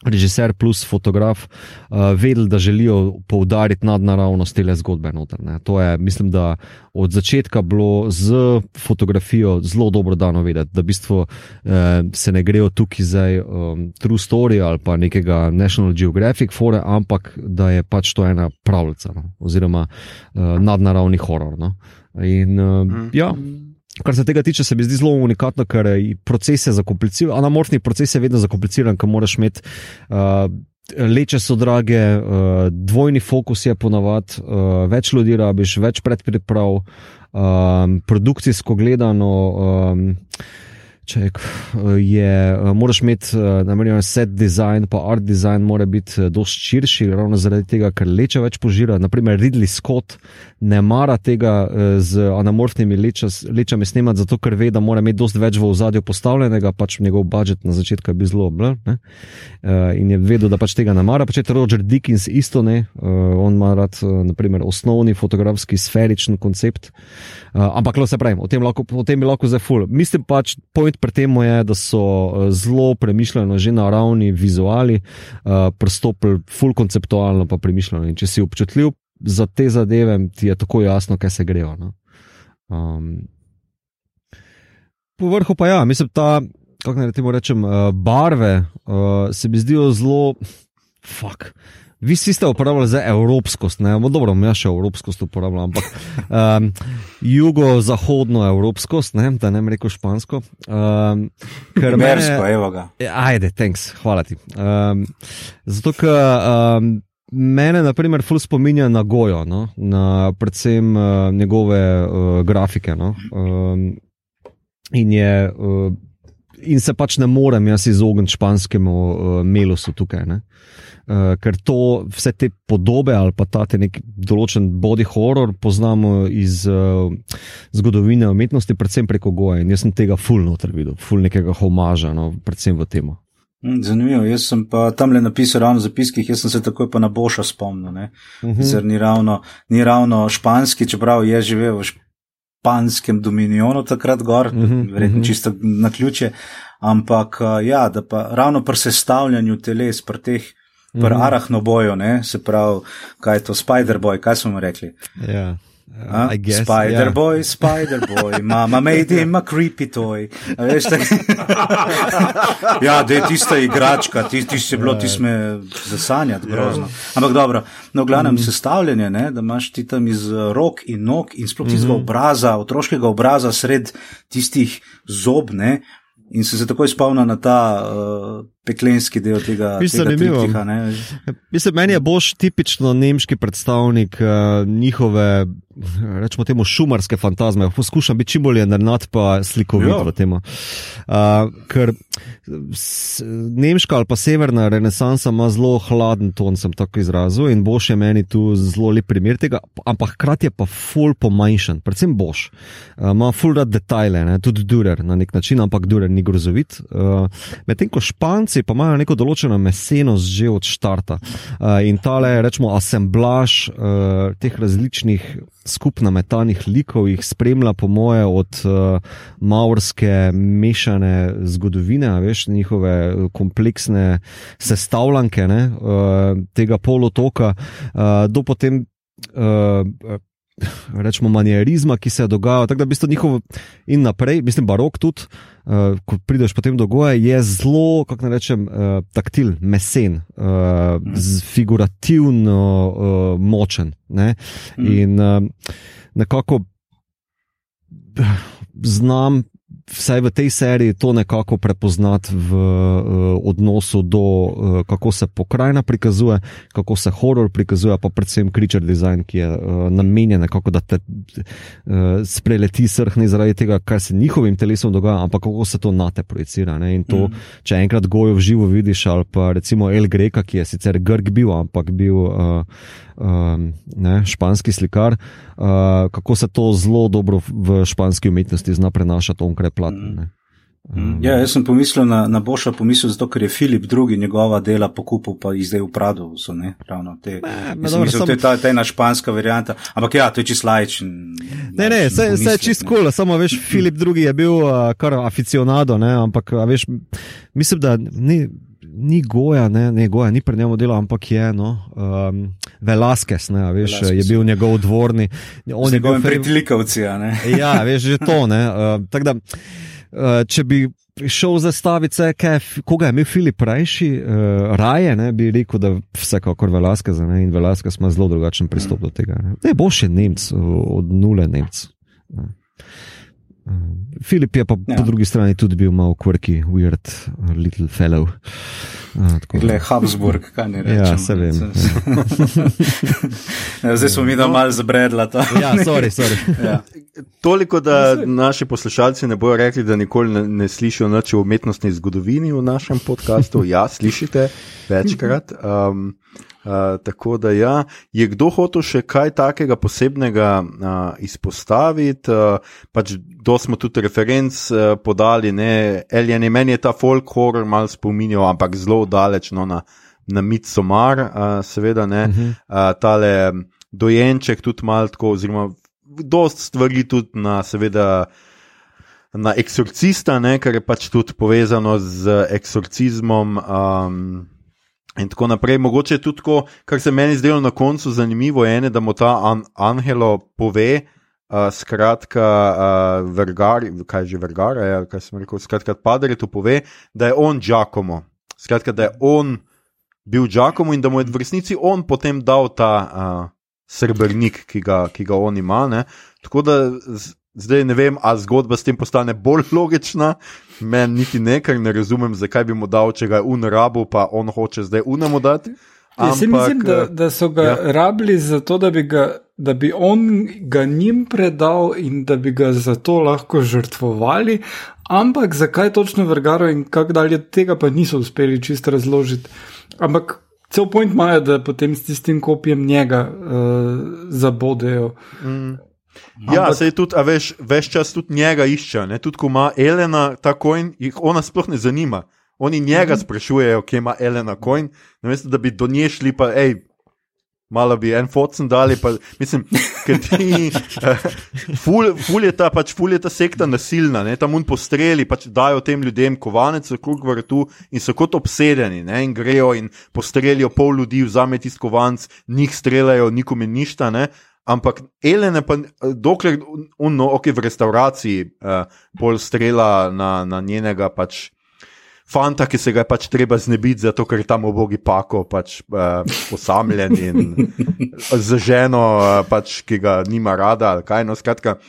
režiser plus fotograf uh, vedeli, da želijo poudariti nadnaravnost te zgodbe. Noter, to je, mislim, da od začetka bilo z fotografijo zelo dobro dano vedeti, da v bistvu uh, se ne grejo tukaj za um, true story ali pa nekega National Geographic fore, ampak da je pač to ena pravljica no? oziroma uh, nadnaravni horor. No? In uh, mm. ja. Kar se tega tiče, se mi zdi zelo unikatno, ker proces je zakompliciran. Anamorfni proces je vedno zakompliciran, ker moraš imeti. Uh, Leče so drage, uh, dvojni fokus je ponavadi, uh, več ljudi rabiš, več predpriprav, um, produkcijsko gledano. Um, Če je, moraš imeti, namerno, set design, pa art design mora biti dosti širši, ravno zaradi tega, ker leče več požira. Naprimer, Ridley Scott ne mara tega z anamorfnimi leča, lečami snemati, zato ker ve, da mora imeti dosti več v ozadju postavljenega, pač njegov budžet na začetku je bil zelo bl. Ne? In je vedel, da pač tega ne mara. Pač je Roger Dickens isto ne, on ima rad, naprimer, osnovni fotografski sferičen koncept. Ampak, lo se pravi, o tem, lahko, o tem bi lahko zdaj ful. Mislim pač, point pri tem je, da so eh, zelo premišljeno, že na ravni vizuali, uh, pristopili full konceptualno, pa premišljeno. In če si občutljiv za te zadeve, ti je tako jasno, kaj se grejo. No? Um, po vrhu pa ja, mislim, ta, kako naj rečem, uh, barve uh, se mi zdijo zelo, fuck. Vi si ste uporabljali za evropskost, ne, no, dobro, mi še evropskost uporabljam, ampak um, jugozahodno evropskost, ne, da ne bi rekel špansko. Um, Mersko, evo ga. Ja, ajde, thanks, hvala ti. Um, zato, ker um, mene, na primer, ful spominja na Gojo, no, na predvsem uh, njegove uh, grafike. No, um, in je. Uh, In se pač ne morem jaz izogniti španskemu uh, melosu tukaj. Uh, uh, ker to, vse te podobe ali pa ta nek določen body horror poznamo iz uh, zgodovine umetnosti, predvsem preko Goja. In jaz sem tega fulno videl, fulno nekega homaža, no, predvsem v tem. Hm, zanimivo, jaz sem pa tam le napisal ravno zapiskih, jaz sem se takoj pa na Boša spomnil. Uh mhm. -huh. ni, ravno, ni ravno španski, čeprav je živel v španskem dominionu takrat gor, uh mhm, -huh. verjetno uh mhm. -huh. čisto na ključe. Ampak ja, da pa ravno pri sestavljanju teles, pri teh pri mm -hmm. arahnoboju, se pravi, kaj je to Spider-Boy, kaj smo rekli. Yeah. Uh, Spider-Boy, yeah. Spider-Boy, mama made him a creepy toy. ja, da je tista igračka, ti, ti si bilo, ti smo zasanjati, grozno. Ampak dobro, no, glavnem mm -hmm. sestavljanje, ne, da imaš ti tam iz rok in nog in sploh tistega mm -hmm. obraza, otroškega obraza sred tistih zob, ne, in se takoj spomnim na ta. Uh, peklenski del tega. Mislim, tega triptiha, ne. Mislim, meni je boš tipično nemški predstavnik uh, njihove, rečemo temu, šumarske fantazme. Poskušam biti čim bolj enernat, pa slikovit Ja. v tem. Uh, ker s, nemška ali pa severna renesansa ima zelo hladen ton, sem tako izrazil, in boš je meni tu zelo lep primer tega, ampak hkrati je pa full pomanjšan, predvsem boš. Uh, ima full rad detajle, ne? tudi Durer na nek način, ampak Durer ni grozovit. Uh, Medtem ko Španci pa imajo neko določeno mesenost že od štarta. Uh, in tale, rečemo, asemblaž uh, teh različnih skupno metanih likov jih spremlja, po moje, od uh, maorske mešane zgodovine, veš, njihove kompleksne sestavljanke ne, uh, tega polotoka, uh, do potem. Uh, Rečemo, manjerizma, ki se je dogajal, tako da v bistvu njihovo in naprej, mislim, barok tudi, uh, ko prideš potem do goja, je zelo, kako naj rečem, uh, taktil, mesen, uh, z- figurativno uh, močen. Ne? In uh, nekako znam, vsaj v tej seriji, to nekako prepoznati v uh, odnosu do uh, kako se pokrajina prikazuje, kako se horor prikazuje, pa predvsem creature design, ki je uh, namenjen nekako, da te uh, spreleti srhni zaradi tega, kar se njihovim telesom dogaja, ampak kako se to na te projicira. Ne? In to, mm. če enkrat gojo v živo vidiš, ali pa recimo El Greka, ki je sicer Grk bil, ampak bil. Uh, Um, ne, španski slikar, uh, kako se to zelo dobro v španski umetnosti zna prenašati onkraj platna. Um, Ja, jaz sem pomislil na, na Boša, pomislil zato, ker je Filip II. njegova dela pokupil, pa jih zdaj Pradu so, ne, ravno te. Jaz sem dobro, mislil, sam- to je ta, ta ena španska varianta, ampak ja, to je čist lajčen. Ne, ne, vse vse je čist ne. kul, cool, samo veš, Filip II. je bil uh, kar aficionado, ne, ampak veš, mislim, da ni. Ni goja, ne, ne goja, ni pri njemu delo, ampak je no, um, Velasquez, ne, veš, Velasquez, je bil njegov dvorni. On je bil ne. Ja, veš, že to. ne, Uh, tako da, uh, če bi šel zastaviti, se, kaj, je koga je imel Filip Rajši, uh, raje, ne, bi rekel, da vsekakor Velasquez ne, in Velasquez ima zelo drugačen pristop do tega. Ne, ne bo še Nemc, od nule Nemc. Ne. Uh, Filip je pa ja. Ja. po drugi strani tudi bil malo quirky, weird, little fellow. Uh, Gle, Habsburg, kaj ne rečem. Ja, se vem. Ja, zdaj smo mi da mal zabredla to. Ja, sorry, sorry. Ja. Toliko, da naši poslušalci ne bodo rekli, da nikoli ne, ne slišijo nič o umetnostni zgodovini v našem podkastu. Ja, slišite večkrat. Um, uh, tako da ja, je kdo hotel še kaj takega posebnega uh, izpostaviti? Uh, pač do smo tudi referenc uh, podali, ne, Alien, meni je ta folk horror mal spominjal, ampak zelo daleč no, na, na Midsommar, uh, seveda ne. Uh -huh. uh, tale dojenček tudi mal tako, oziroma dost stvari tudi na, seveda, na eksorcista, ne, kar je pač tudi povezano z eksorcizmom. Um, In tako naprej, mogoče je tudi tako, kar se meni zdelo na koncu zanimivo, je, da mu ta an, Angelo pove, uh, skratka, uh, vergar, kaj že vergara, je, kaj sem rekel, skratka, Padre tu pove, da je on Giacomo, skratka, da je on bil Giacomo in da mu je v resnici on potem dal ta uh, srebrnik, ki ga, ki ga on ima. Ne? Tako da zdaj ne vem, ali zgodba s tem postane bolj logična. Meni niti ne, ker ne razumem, zakaj bi mu dal, če ga je unrabu, pa on hoče zdaj unemu dati. Jaz si mislim, da, eh, da so ga ja. ja. rabili zato, da bi, ga, da bi on ga njim predal in da bi ga zato lahko žrtvovali, ampak zakaj točno Vergaro in kako dalje tega pa niso uspeli čisto razložiti. Ampak cel point imajo, da potem s tistim kopijem njega uh, zabodejo. Mm. Ja, Ampak- se je tudi, a veš, veš čas tudi njega išče, ne? tudi ko ima Elena ta coin, jih ona sploh ne zanima. Oni njega Mhm. sprašujejo, kje ima Elena coin, namesto da bi do nje šli, pa hej, malo bi en focen dali. Pa, mislim, ker ti, uh, ful, ful, je ta, pač, ful je ta sekta nasilna, ne? tam un postreli, pač dajo tem ljudem kovanec okrog vrtu in so kot obsedeni ne? in grejo in postrelijo pol ljudi, vzame tisti kovanc, njih streljajo, nikome ništa. Ne? Ampak Elene, pa, eh, dokler uno, ok, v restauraciji uh, pol strela na, na njenega pač. Fanta, ki se ga je pač treba znebiti, zato ker je tam obogi pako, pač uh, osamljen in z ženo, uh, pač, ki ga nima rada. ali Kaj, no, skratka,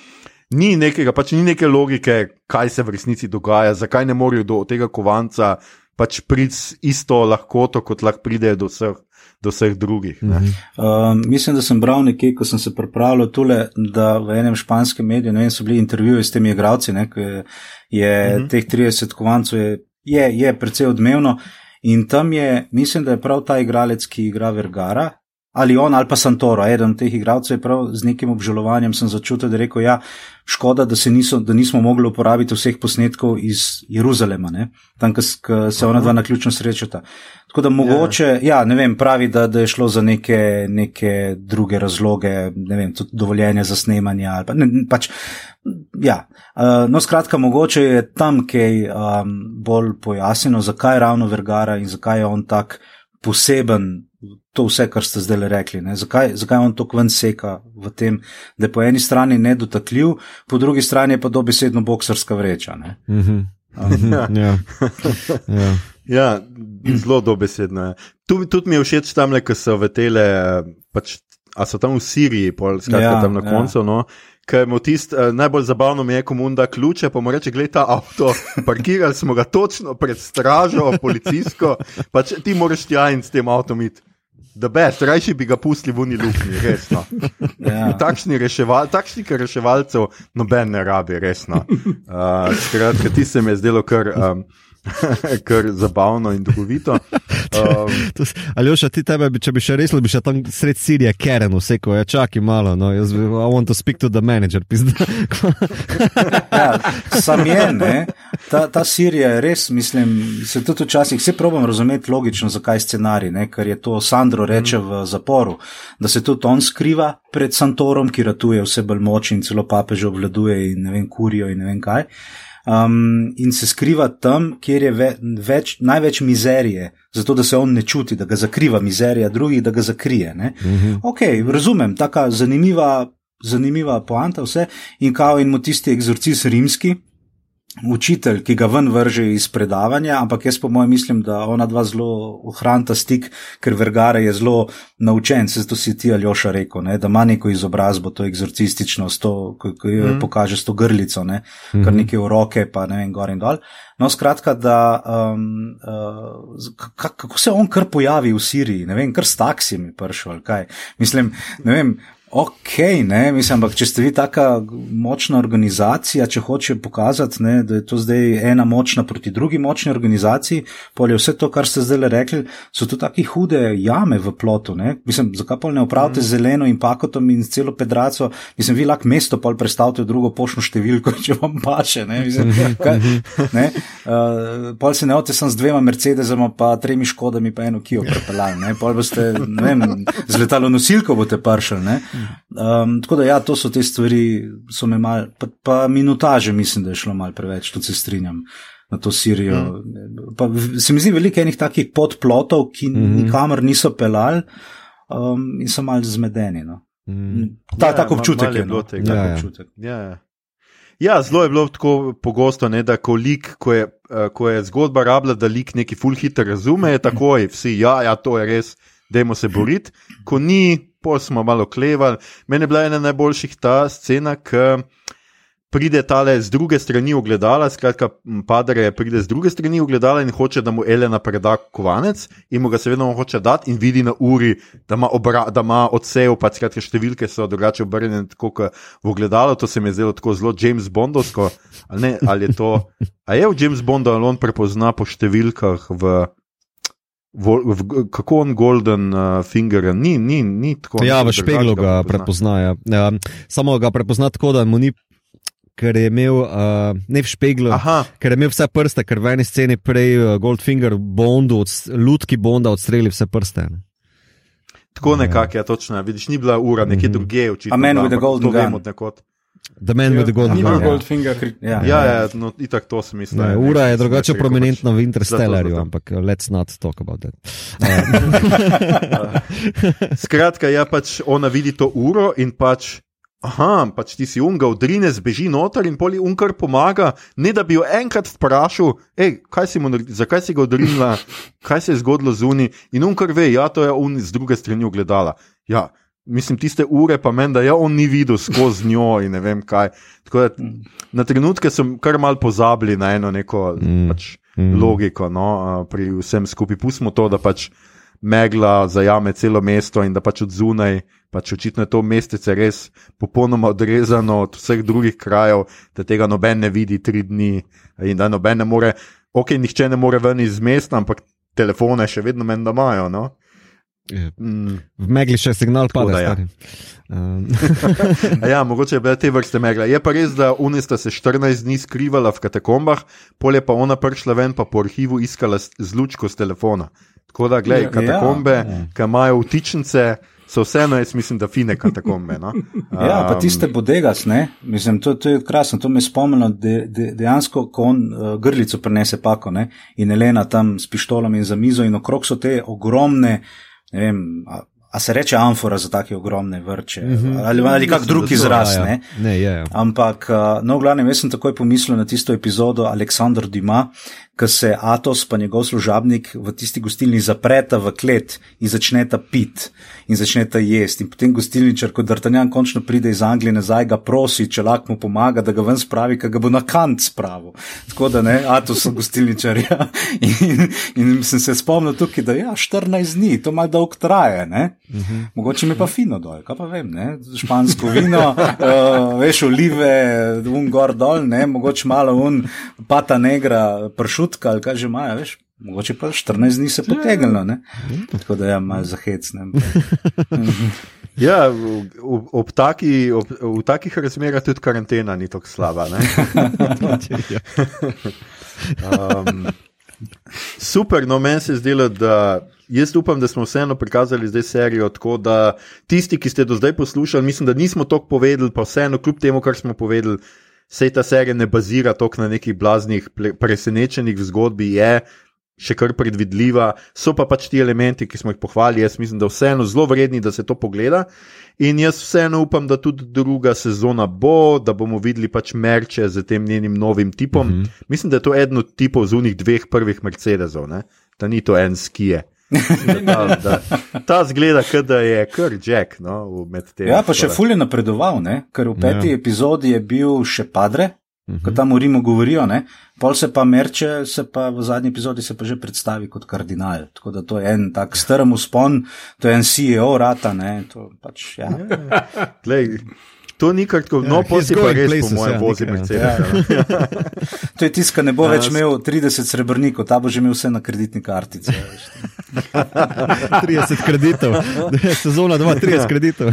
ni, nekega, pač, ni neke logike, kaj se v resnici dogaja, zakaj ne morejo do tega kovanca pač priti isto lahkoto, kot lahko pridejo do vseh, do vseh drugih. ne. Um, mislim, da sem bral nekje, ko sem se pripravljal tule, da v enem španskem mediju, ne vem, so bili intervjuji s temi igravci, ne, je, je uh -huh. teh 30 kovancov je, je, je precej odmevno. In tam je, mislim, da je prav ta igralec, ki igra Vergara, ali on ali pa Santoro, eden od teh igralcev je prav z nekim obžalovanjem sem začutil, da je rekel, ja, škoda, da, niso, da nismo mogli uporabiti vseh posnetkov iz Jeruzalema, ne, tam, ko se ona dva na ključno srečata. Tako da mogoče, ja, ja ne vem, pravi, da, da je šlo za neke, neke druge razloge, ne vem, tudi dovoljenje za snemanje ali pa, ne, pač, ja. Uh, no, skratka, mogoče je tam kaj um, bolj pojasnjeno, zakaj ravno Vergara in zakaj je on tak poseben, to vse, kar ste zdaj rekli. Ne? Zakaj, zakaj on to kven seka v tem, da je po eni strani nedotakljiv, po drugi strani je pa dobesedno boksarska vreča. Ne? Mhm. Ja. Ja. Ja. Ja, zelo dobesedno je. Tu, tudi mi je všeč tam, ko so v tele, pač, a so tam v Siriji, pol, skratka, Ja, ja, tam na ja. koncu. No, Ker mu tisti uh, najbolj zabavno mi je, ko mu da ključe, pa mu reče: Glej, ta avto, parkirali smo ga točno pred stražo, policijsko, pač ti moraš tja in s tem avtom iti. Da best, rajši bi ga pustili v uni luknji, resno. Ja. Takšni reševal, takšnih reševalcev noben ne rabi, resno. Uh, skratka, ti se mi je zdelo kar, um, kar zabavno in duhovito. Um, To s- Aljoša, ti tebe, bi, če bi še resli, bi še tam sred Sirije, Keren, vse ko je, čakaj malo, no, jaz bi, I want to speak to the manager, pizda. Ja, sam je, ne. Ta, ta Sirija je res, mislim, se tudi včasih, vse probam razumeti logično, zakaj scenarij, ne, ker je to Sandro reče v zaporu, da se tudi on skriva pred Santorom, ki ratuje vse bolj moč in celo papeže obvladuje in ne vem, kurijo in ne vem kaj. Um, in se skriva tam, kjer je ve, več, največ mizerije, zato da se on ne čuti, da ga zakriva mizerija drugih, da ga zakrije. Ne? Ok, razumem, taka zanimiva, zanimiva poanta vse in kao in mu tisti egzorcist rimski. Učitelj, ki ga ven vrže iz predavanja, ampak jaz po mojem mislim, da ona dva zelo ohranita stik, ker Vergara je zelo naučen, se to si ti Aljoša rekel, ne, da ima neko izobrazbo, to eksorcistično, s to, ko, ko jo mm. pokaže s to grlico, ne, kar nekaj v roke, pa ne vem, gor in dol. No, skratka, da um, uh, kako se on kar pojavi v Siriji, ne vem, kar s taksijem je prišel ali kaj. Mislim, ne vem. Ok, ne, mislim, ampak če ste vi taka močna organizacija, če hoče pokazati, ne, da je to zdaj ena močna proti drugi močni organizaciji, polje vse to, kar ste zdaj rekli, so to taki hude jame v plotu, ne. Mislim, zakaj pol ne upravite mm. zeleno in pakotom in celo pedraco, mislim, vi lahko mesto pol predstavite v drugo poštno številko, če vam paše, ne, mislim, kaj, ne. Uh, pol se ne ote sem z dvema Mercedesoma, pa tremi škodami, pa eno kijo prepeljali, ne, pol boste, ne vem, z letalo nosilko boste pršali. Um, tako da, ja, to so te stvari, so me mal, pa, pa minutaže mislim, da je šlo mal preveč, tudi se strinjam na to Sirijo. Mm. Pa, se mi zdi veliko enih takih podplotov, ki mm -hmm. nikamor niso pelali um, in so mal zmedeni. No. Mm. Ta, Ja, tak občutek malo je je, bilo no. tega. Ja, ja. občutek. Ja, ja. ja, zelo je bilo tako pogosto, ne, da ko, lik, ko, je, eh, ko je zgodba rabila, da lik neki full hiter razume, je takoj vsi, ja, ja, to je res, dajmo se boriti. Ko ni, pol smo malo klevali. Mene je bila ena najboljših ta scena, ki pride tale z druge strani ogledala, skratka, padre pride z druge strani ogledala in hoče, da mu Elena preda kovanec in mu ga seveda hoče dati in vidi na uri, da ima, obra, da ima odsev, pa skratka številke so drugače obrnjene tako kot v ogledalo, to se mi je zdelo tako zelo James Bondovsko, ali, ne, ali je to, a je v James Bondu, ali on prepozna po številkah v. V, v, kako on Golden uh, Finger, ni, ni, ni tako. Ja, v špeglu ga prepozna. prepozna. Ja. Ja, samo ga prepozna tako, da mu ni, ker je imel, uh, ne v špeglu, Aha, ker je imel vse prste, ker v eni sceni prej uh, Goldfinger Bondu, od, lutki Bonda odstreli vse prste. Ne. Tako nekako je točno. ja. Vidiš, ni bila ura, nekje Mhm. drugje očitno. A Man bila, with the ampak golden to vem gun. od nekod. The Man with the Golden Gun. Ja. Goldfinger. Ja, Ja, ja, no, itak to sem mislil. Ne, ja, ura je drugače prominentna v Zato, Interstellarju, ampak uh, let's not talk about that. Skratka, ja, pač ona vidi to uro in pač. Aha, pač ti si unga odrine, zbeži noter in poli unkar pomaga, ne da bi jo enkrat vprašal, ej, kaj si mu, naredil, zakaj si ga odrinila, kaj se je zgodilo z uni. In unkar ve, ja, to je un z druge strani ogledala. Ja, mislim, tiste ure pa meni, da ja, on ni videl skozi njo in ne vem kaj. Tako da na trenutke sem kar mal pozabili na eno neko Mm. mm. pač, mm. logiko no, pri vsem skupaj. Pustimo to, da pač megla zajame celo mesto in da pač od zunaj, pač očitno je to mestece res popolnoma odrezano od vseh drugih krajev, da tega noben ne vidi tri dni in da noben ne more, ok, nihče ne more ven iz mesta, ampak telefone še vedno meni, da imajo. No? V megli še signal pada. Ja. Um. ja, mogoče je bila te vrste megla. Je pa res, da Unista se 14 dni skrivala v katakombah, polje pa ona prišla ven, pa po arhivu iskala zlučko z telefona. Tako da, gledaj, ja, katakombe, ja, ja. ki imajo vtičnice, so vseeno, jaz mislim, da fine katakombe. No? Um, ja, pa tiste bodegas, ne? Mislim, to, to je krasno, to me spomnilo, de, de, dejansko, ko on uh, grlico prenese pako ne? in Elena tam s pištolami in za mizo in okrog so te ogromne ne vem, a, a se reče amfora za take ogromne vrče mm -hmm. ali, ali kak drug izraz. Ja, ja. Ne, je, je. Ampak, no, v glavnem, jaz sem takoj pomislil na tisto epizodo Aleksandr Dima, ko se Atos pa njegov služabnik v tisti gostilni zapreta v klet in začneta pit in začneta jesti. In potem gostilničar, ko D'Artagnan končno pride iz Anglije nazaj, ga prosi, če lahko mu pomaga, da ga ven spravi, ker ga bo na kant spravil. Tako da ne, Atos so gostilničar. Ja. In, in sem se spomnil tukaj, da ja, 14 dni, to malo dolg traje. Uh mhm. -huh. Mogoče mi pa fino dol, kaj pa vem, ne? špansko vino, uh, veš, olive, un gor dol, ne? mogoče malo un pata negra pršut minutka ali kaj že imajo, veš. Mogoče pa 14 dni se potegnilo, ne? tako da je ja, malo zahecnem. Ja, v, v, ob taki, ob, v takih razmerah tudi karantena ni tako slaba. um, super, no meni se je zdelo, da jaz upam, da smo vseeno prikazali zdaj serijo tako, da tisti, ki ste do zdaj poslušali, mislim, da nismo toliko povedali, pa vseeno, kljub temu, kar smo povedali, Sej ta serija ne bazira toliko na nekih blaznih, presenečenih v zgodbi, je še kar predvidljiva, so pa pač ti elementi, ki smo jih pohvalili. Jaz mislim, da vseeno zelo vredni, da se to pogleda. In jaz vseeno upam, da tudi druga sezona bo, da bomo videli pač merče z tem njenim novim tipom. Mm -hmm. Mislim, da je to eden od tipov z unih dveh prvih Mercedesov, ne? da ni to en skije. Da, da, ta zgleda, da je kar Jack. No, ja, pa še fulje napredoval, ne? ker v peti ja. epizodi je bil še padre, uh -huh. ko tam v Rimu govorijo, ne? pol se pa merče, se pa v zadnji epizodi se pa že predstavi kot kardinal. Tako da to je en tak strm uspon, to je en CEO rata. Pač, ja. Glej, To ni kar tako, no, ja, posebej pa res, places, po mojem, ja, vozi Mercedes. Ja. to je tiska, ne bo več ja, imel 30 srebrnikov, ta bo že imel vse na kreditni kartici. 30 kreditov, sezona 2, 30 kreditov.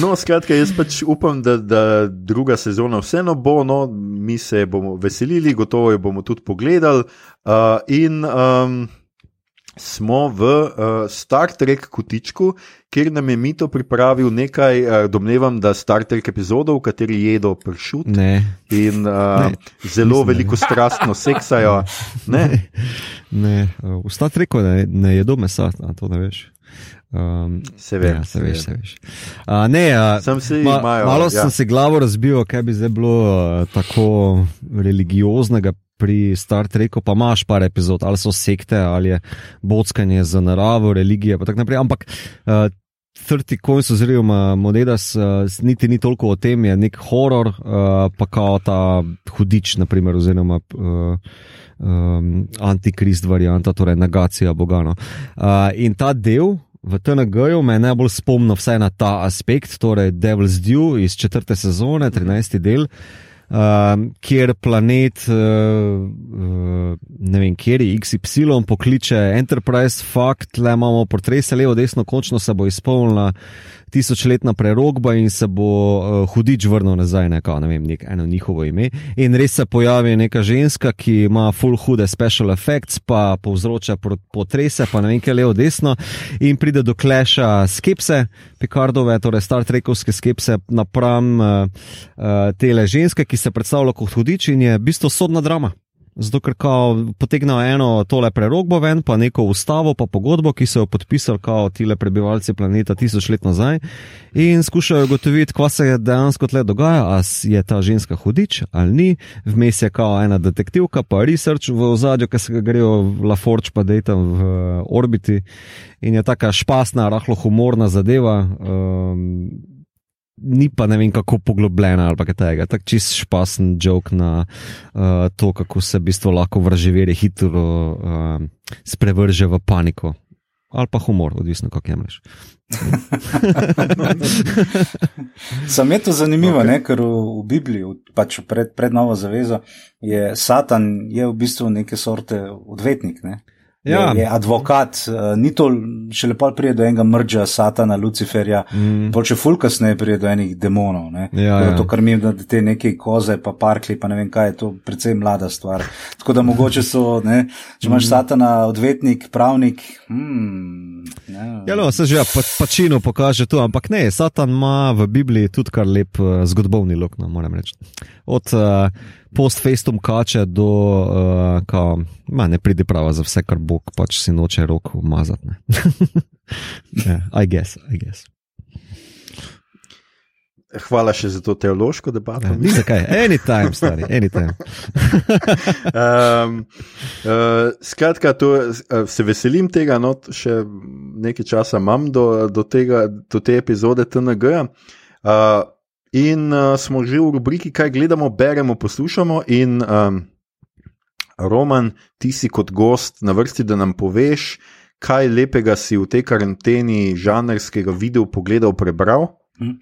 No, skratka, jaz pač upam, da, da druga sezona vseeno bo, no, mi se bomo veselili, gotovo jo bomo tudi pogledali. Uh, in um, smo v uh, Star Trek kotičku, kjer nam je Mito pripravil nekaj, uh, domnevam, da Star Trek epizodov, v kateri jedo pršut. Ne. In uh, ne. zelo Mislim, veliko ne. strastno seksajo. Ne. Ne. ne, v Star Treku ne, ne jedo mesa, to ne veš. Um, se veš, ja, se veš. Se veš. Uh, ne, uh, sem si, ma, imajo, malo ja. sem se glavo razbil, kaj bi zdaj bilo uh, tako religioznega pri Star Treku, pa imaš par epizod, ali so sekte, ali je bockanje za naravo, religije. Ampak uh, 30 Coins oziroma Monedas uh, niti ni toliko o tem, je nek horor, uh, pa kao ta hudič, naprimer, oziroma. Uh, Um, antikrist varianta, torej negacija Boga. No. Uh, in ta del v TNG-ju me najbolj spomni na ta aspekt, torej Devil's Due iz četrte sezone, 13. del, uh, uh, kjer planet, uh, ne vem, kjer je XY, pokliče Enterprise, fakt, le imamo portrese, levo, desno, končno se bo izpolnila tisočletna prerogba in se bo uh, hudič vrnil nazaj, neka, ne vem, nek, eno njihovo ime. In res se pojavi neka ženska, ki ima full hude special effects, pa povzroča potrese, pa ne vem, kaj levo, desno, in pride do kleša skepse, Picardove, torej Star Trekovske skepse napram uh, uh, tele ženske, ki se predstavlja kot hudič in je v bistvu sodna drama. Zato, ker potegnejo eno tole prerogbo ven, pa neko ustavo, pa pogodbo, ki so jo podpisali kao tile prebivalci planeta tisoč let nazaj in skušajo ugotoviti, kva se je dejansko tle dogaja, a je ta ženska hudič ali ni, vmes je kao ena detektivka, pa research v ozadju, ki se ga grejo v La Forge, pa dejta v orbiti in je taka špasna, rahlo humorna zadeva. Um, ni pa ne vem kako poglobljena ali kaj tega. Tak čist špasen jok na uh, to, kako se v bistvu lahko vraževeri hitro uh, sprevrže v paniko. Ali pa humor, odvisno kako jemliš. Sam je to zanimivo, okay. ne, ker v, v Bibliji, pač pred, pred novo zavezo, je Satan je v bistvu neke sorte odvetnik. Ne. Ja. Je, je advokat, uh, ni to še lepo prije do enega mrža, Satana, Luciferja, mm. bolj če fulkas ne prije do enih demonov. Ja, ja. To, kar mi da te neke koze, pa parkli, pa ne vem kaj, je to precej mlada stvar. Tako da mogoče so, ne, če imaš mm. Satana, odvetnik, pravnik. Hmm, ja, no, se že ja, pa, pačino pokaže tu, ampak ne, Satan ima v Bibliji tudi kar lep uh, zgodovni lok, no, moram reči. Od, uh, post-festum kače do, uh, ka, ma, ne pride prava za vse, kar Bog pač si noče roko umazati. yeah, I guess, I guess. Hvala še za to teološko debato. Ja, ni zakaj, anytime, stari, anytime. um, uh, skratka, to, uh, se veselim tega, no, še nekaj časa imam do, do, tega, do te epizode TNG. Uh, In uh, smo že v rubriki, kaj gledamo, beremo, poslušamo. In um, Roman, ti si kot gost na vrsti, da nam poveš, kaj lepega si v tej karanteni žanrskega videa pogledal, prebral. Mhm.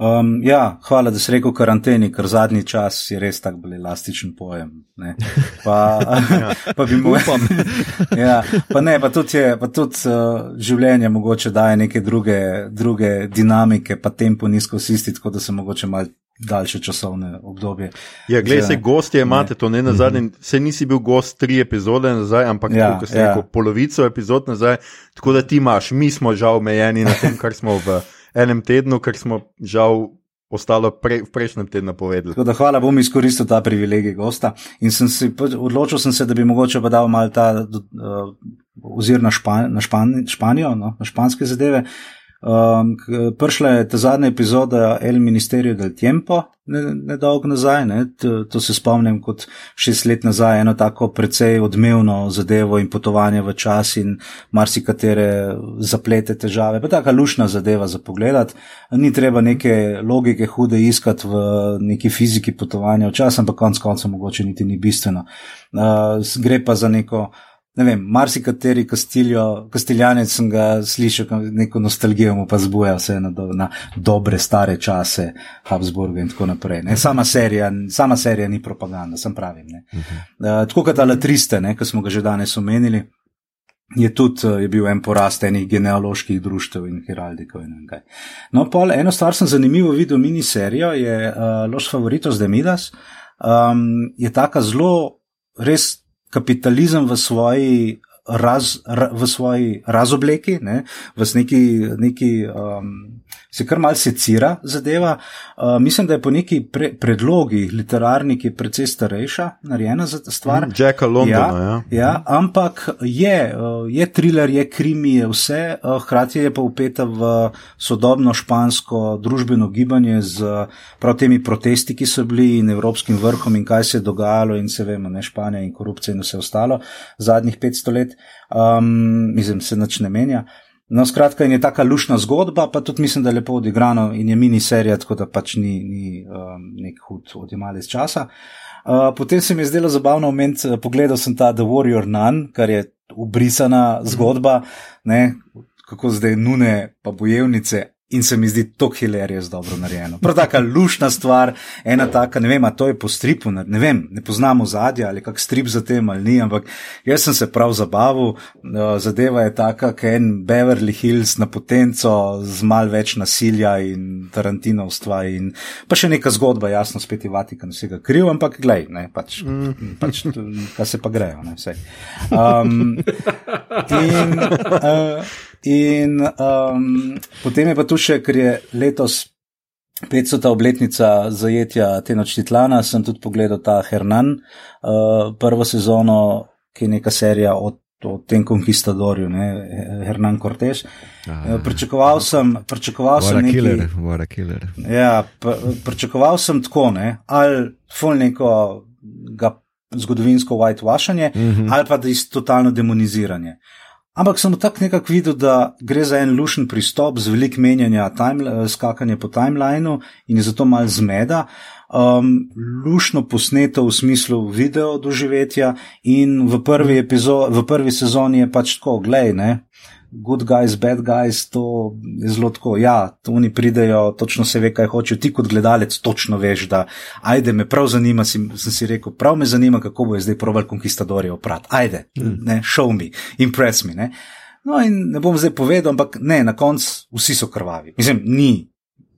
Um, ja, hvala, da si rekel karanteni, ker zadnji čas je res tako bil elastičen pojem. Pa, ja. pa bi mu upam. ja, pa ne, pa tudi, je, pa tudi uh, življenje mogoče daje neke druge, druge dinamike, pa tempo nizko sisti, tako da se mogoče mal daljše časovne obdobje. Ja, gledaj, se gosti imate, to ne na zadnji, mm -hmm. se nisi bil gost tri epizode nazaj, ampak ja, tukaj, ja. rekel, polovico epizod nazaj, tako da ti imaš, mi smo žal omejeni na tem, kar smo v enem tednu, ker smo žal ostalo pre, v prejšnjem tednu povedali. Da, hvala, bom izkoristil ta privilegij gosta in sem si, odločil sem se, da bi mogoče pa dal mal ta uh, ozir na, Špan, na Špan, Španijo, no, na španske zadeve. Um, Prišla je ta zadnja epizoda El Ministerio del Tiempo, nedolgo ne nazaj. Ne? To, to se spomnim kot šest let nazaj, eno tako precej odmevno zadevo in potovanje v čas in marsikatere zaplete težave. Pa taka lušna zadeva za pogled. Ni treba neke logike hude iskati v neki fiziki potovanja v čas, ampak konc koncev mogoče niti ni bistveno. Uh, gre pa za neko ne vem, marsikateri kastiljanec sem ga slišal, neko nostalgijo mu pa zbuja vse na, do, na dobre stare čase Habsburga in tako naprej. Sama serija, sama serija ni propaganda, sem pravim. Uh -huh. uh, tako kot Alatriste, ki smo ga že danes omenili. Je tudi je bil en porast enih genealoških društev in heraldikov. In no, pol, eno stvar sem zanimivo videl, mini serijo je uh, Los Favoritos de Midas. Um, je taka zelo, res kapitalizem v svoji, raz, ra, v svoji razobleki, ne, v neki, neki um, se kar malce secira zadeva. Uh, mislim, da je po neki pre, predlogi literarni, ki je precej starejša, narejena za ta stvar. Mm, Jacka Londona, ja. ja. ja ampak je, uh, je thriller, je krimi, je vse, uh, hkrati je pa upeta v sodobno špansko družbeno gibanje z prav temi protesti, ki so bili in evropskim vrhom in kaj se je dogajalo in se vemo, ne Španija in korupcija in vse ostalo zadnjih 500 let. Um, mislim, se nič ne menja. No, skratka, je taka lušna zgodba, pa tudi mislim, da je lepo odigrano in je mini serija, tako da pač ni, ni um, nek hud odjemalec časa. Uh, potem se mi je zdelo zabavno moment, uh, pogledal sem ta The Warrior Nun, kar je ubrisana zgodba, ne, kako zdaj nune pa bojevnice In se mi zdi to hilarious dobro narejeno. Prav taka lušna stvar, ena taka, ne vem, to je po stripu, ne vem, ne poznamo zadja ali kak strip za tem ali ni, ampak jaz sem se prav zabavil. Uh, zadeva je taka, kot en Beverly Hills na potenco z mal več nasilja in Tarantinovstva in pa še neka zgodba, jasno, spet je Vatikan vsega kriv, ampak glej, ne, pač, mm. pač kaj se pa grejo, ne, vse. Um, in, uh, In um, potem je pa tu še, ker je letos 500. obletnica zajetja te noči Tlana, sem tudi pogledal ta Hernan, uh, prvo sezono, ki je neka serija o, o tem konkistadorju, ne, Hernan Cortez. Ah, pričakoval sem, pričakoval sem nekaj. Killer, ja, pričakoval sem tako, ne, ali ful neko ga zgodovinsko whitewashanje, mm -hmm. ali pa da je totalno demoniziranje. Ampak sem tako nekako videl, da gre za en lušen pristop z velik menjanja, time, skakanja po timelineu in je zato mal zmeda. Um, lušno posneto v smislu video doživetja in v prvi, epizod, v prvi sezoni je pač tako, gledaj, ne, good guys, bad guys, to je zelo tako. Ja, oni pridejo, točno se ve, kaj hočejo. Ti kot gledalec točno veš, da ajde, me prav zanima, si, sem si rekel, prav me zanima, kako bo zdaj proval konkistadorje oprati. Ajde, mm. ne, show me, impress me. Ne. No, in ne bom zdaj povedal, ampak ne, na koncu vsi so krvavi. Mislim, ni.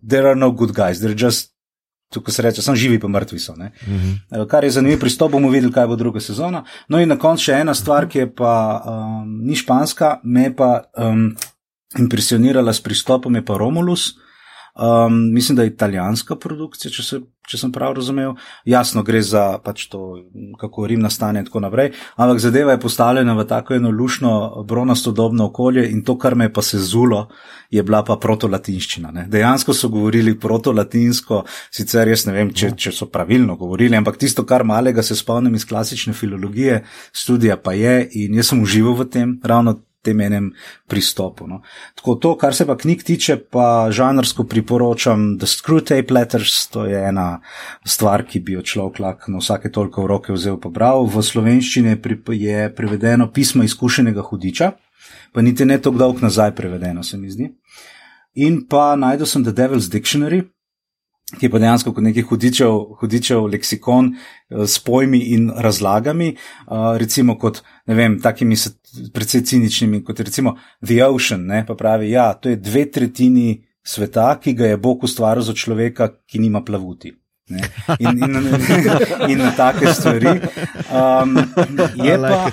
There are no good guys, they're just tukaj se reče, sem živi, pa mrtvi so. Uh mhm. -huh. Kar je zanimivo, pristop bomo videli, kaj bo druga sezona. No, in na koncu še ena stvar, ki je pa um, ni španska, me pa um, impresionirala s pristopom, je pa Romulus. Um, mislim, da je italijanska produkcija, če, se, če sem prav razumel. Jasno, gre za pač to, kako Rim nastane in tako naprej. Ampak zadeva je postavljena v tako eno lušno, bronastodobno okolje in to, kar me je pa sezulo, je bila pa protolatinščina. Ne. Dejansko so govorili protolatinsko, sicer jaz ne vem, če, če so pravilno govorili, ampak tisto, kar malega se spomnim iz klasične filologije, študija pa je in jaz sem užival v tem, ravno tem enem pristopu. No. Tako to, kar se pa knjig tiče, pa žanrsko priporočam The Screwtape Letters, to je ena stvar, ki bi jo človek lahko na vsake toliko v roke vzel pa bral. V slovenščini je prevedeno pismo izkušenega hudiča, pa niti ne tako dolg nazaj prevedeno, se mi zdi. In pa najdel sem The Devil's Dictionary, ki je pa dejansko kot neki hudičev, hudičev leksikon eh, s pojmi in razlagami, uh, recimo kot, ne vem, takimi predvsej ciničnimi, kot recimo The Ocean, ne, pa pravi, ja, to je dve tretjini sveta, ki ga je Bog ustvaril za človeka, ki nima plavuti. Ne? In, in, in, in na take stvari. Um, pa,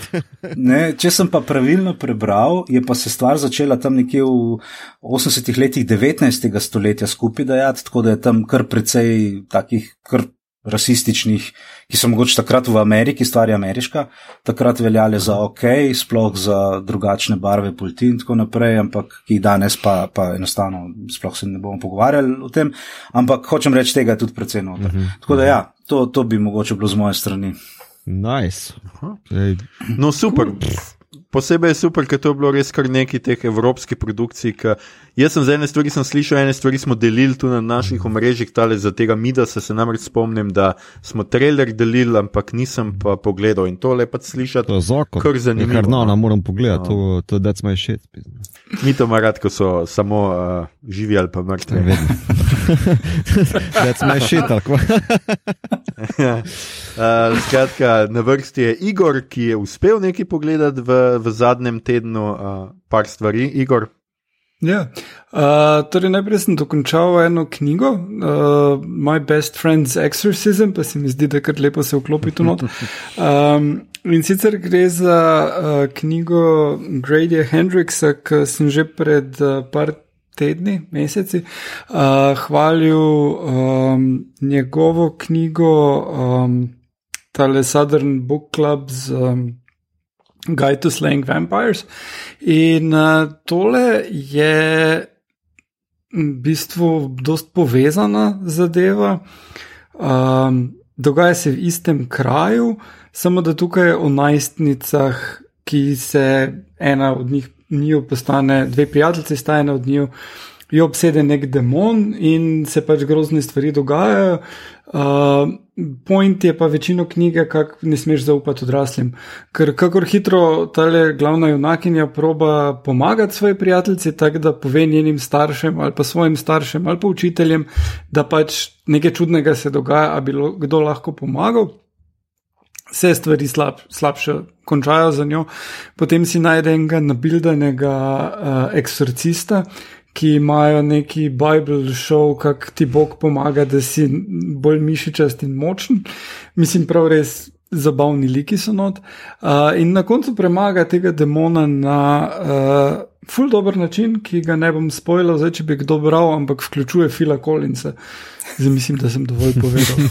ne, če sem pa pravilno prebral, je pa se stvar začela tam nekje v 80-ih letih 19. stoletja skupaj dajati, tako da je tam kar precej takih kar rasističnih, ki so mogoče takrat v Ameriki, stvar je ameriška, takrat veljale za ok, sploh za drugačne barve polti in tako naprej, ampak ki danes pa, pa enostavno sploh se ne bomo pogovarjali o tem, ampak hočem reči, tega je tudi precej noter. Uh mhm, -huh. Tako da ja, to, to bi mogoče bilo z moje strani. Nice. No, super. Posebej je super, ker to je bilo res kar nekaj teh evropskih produkcij, Jaz sem za ene stvari slišal, ene stvari smo delili tudi na naših omrežjih, tale za tega Mida se, se namreč spomnim, da smo trailer delili, ampak nisem pa pogledal in to lepo slišati. To je zakon. Kar zanimivo. Kar no, no, moram pogledati, no. to, to that's my shit. Mi to ima rad, ko so samo uh, živi ali pa mrtvi. That's my shit, tako. uh, skratka, na vrsti je Igor, ki je uspel nekaj pogledati v, v zadnjem tednu, uh, par stvari. Igor, Ja, uh, torej najprej sem dokončal eno knjigo, uh, My Best Friend's Exorcism, pa se mi zdi, da kar lepo se vklopi tu not. Um, in sicer gre za uh, knjigo Gradyja Hendrixa, ki sem že pred uh, par tedni, meseci, uh, hvalil um, njegovo knjigo, um, tale Southern Book Club z. Um, Guide to Slaying Vampires. In uh, tole je v bistvu dost povezana zadeva. Um, dogaja se v istem kraju, samo da tukaj o najstnicah, ki se ena od njih, njih postane, dve prijateljice, sta ena od njih jo obsede nek demon in se pač grozne stvari dogajajo. Uh, point je pa večino knjige, kako ne smeš zaupati odraslim. Ker kakor hitro ta glavna junakinja proba pomagati svoji prijateljici, tako da pove njenim staršem ali pa svojim staršem ali pa učiteljem, da pač nekaj čudnega se dogaja, a bi kdo lahko pomagal. Vse stvari slab, slabše končajo za njo, potem si najde enega nabildanega uh, eksorcista, ki imajo neki Bible show, kako ti Bog pomaga, da si bolj mišičast in močen. Mislim, prav res zabavni liki so not. Uh, in na koncu premaga tega demona na uh, ful dober način, ki ga ne bom spojil, zdaj če bi kdo bral, ampak vključuje Fila Kolinca. Zdaj mislim, da sem dovolj povedal.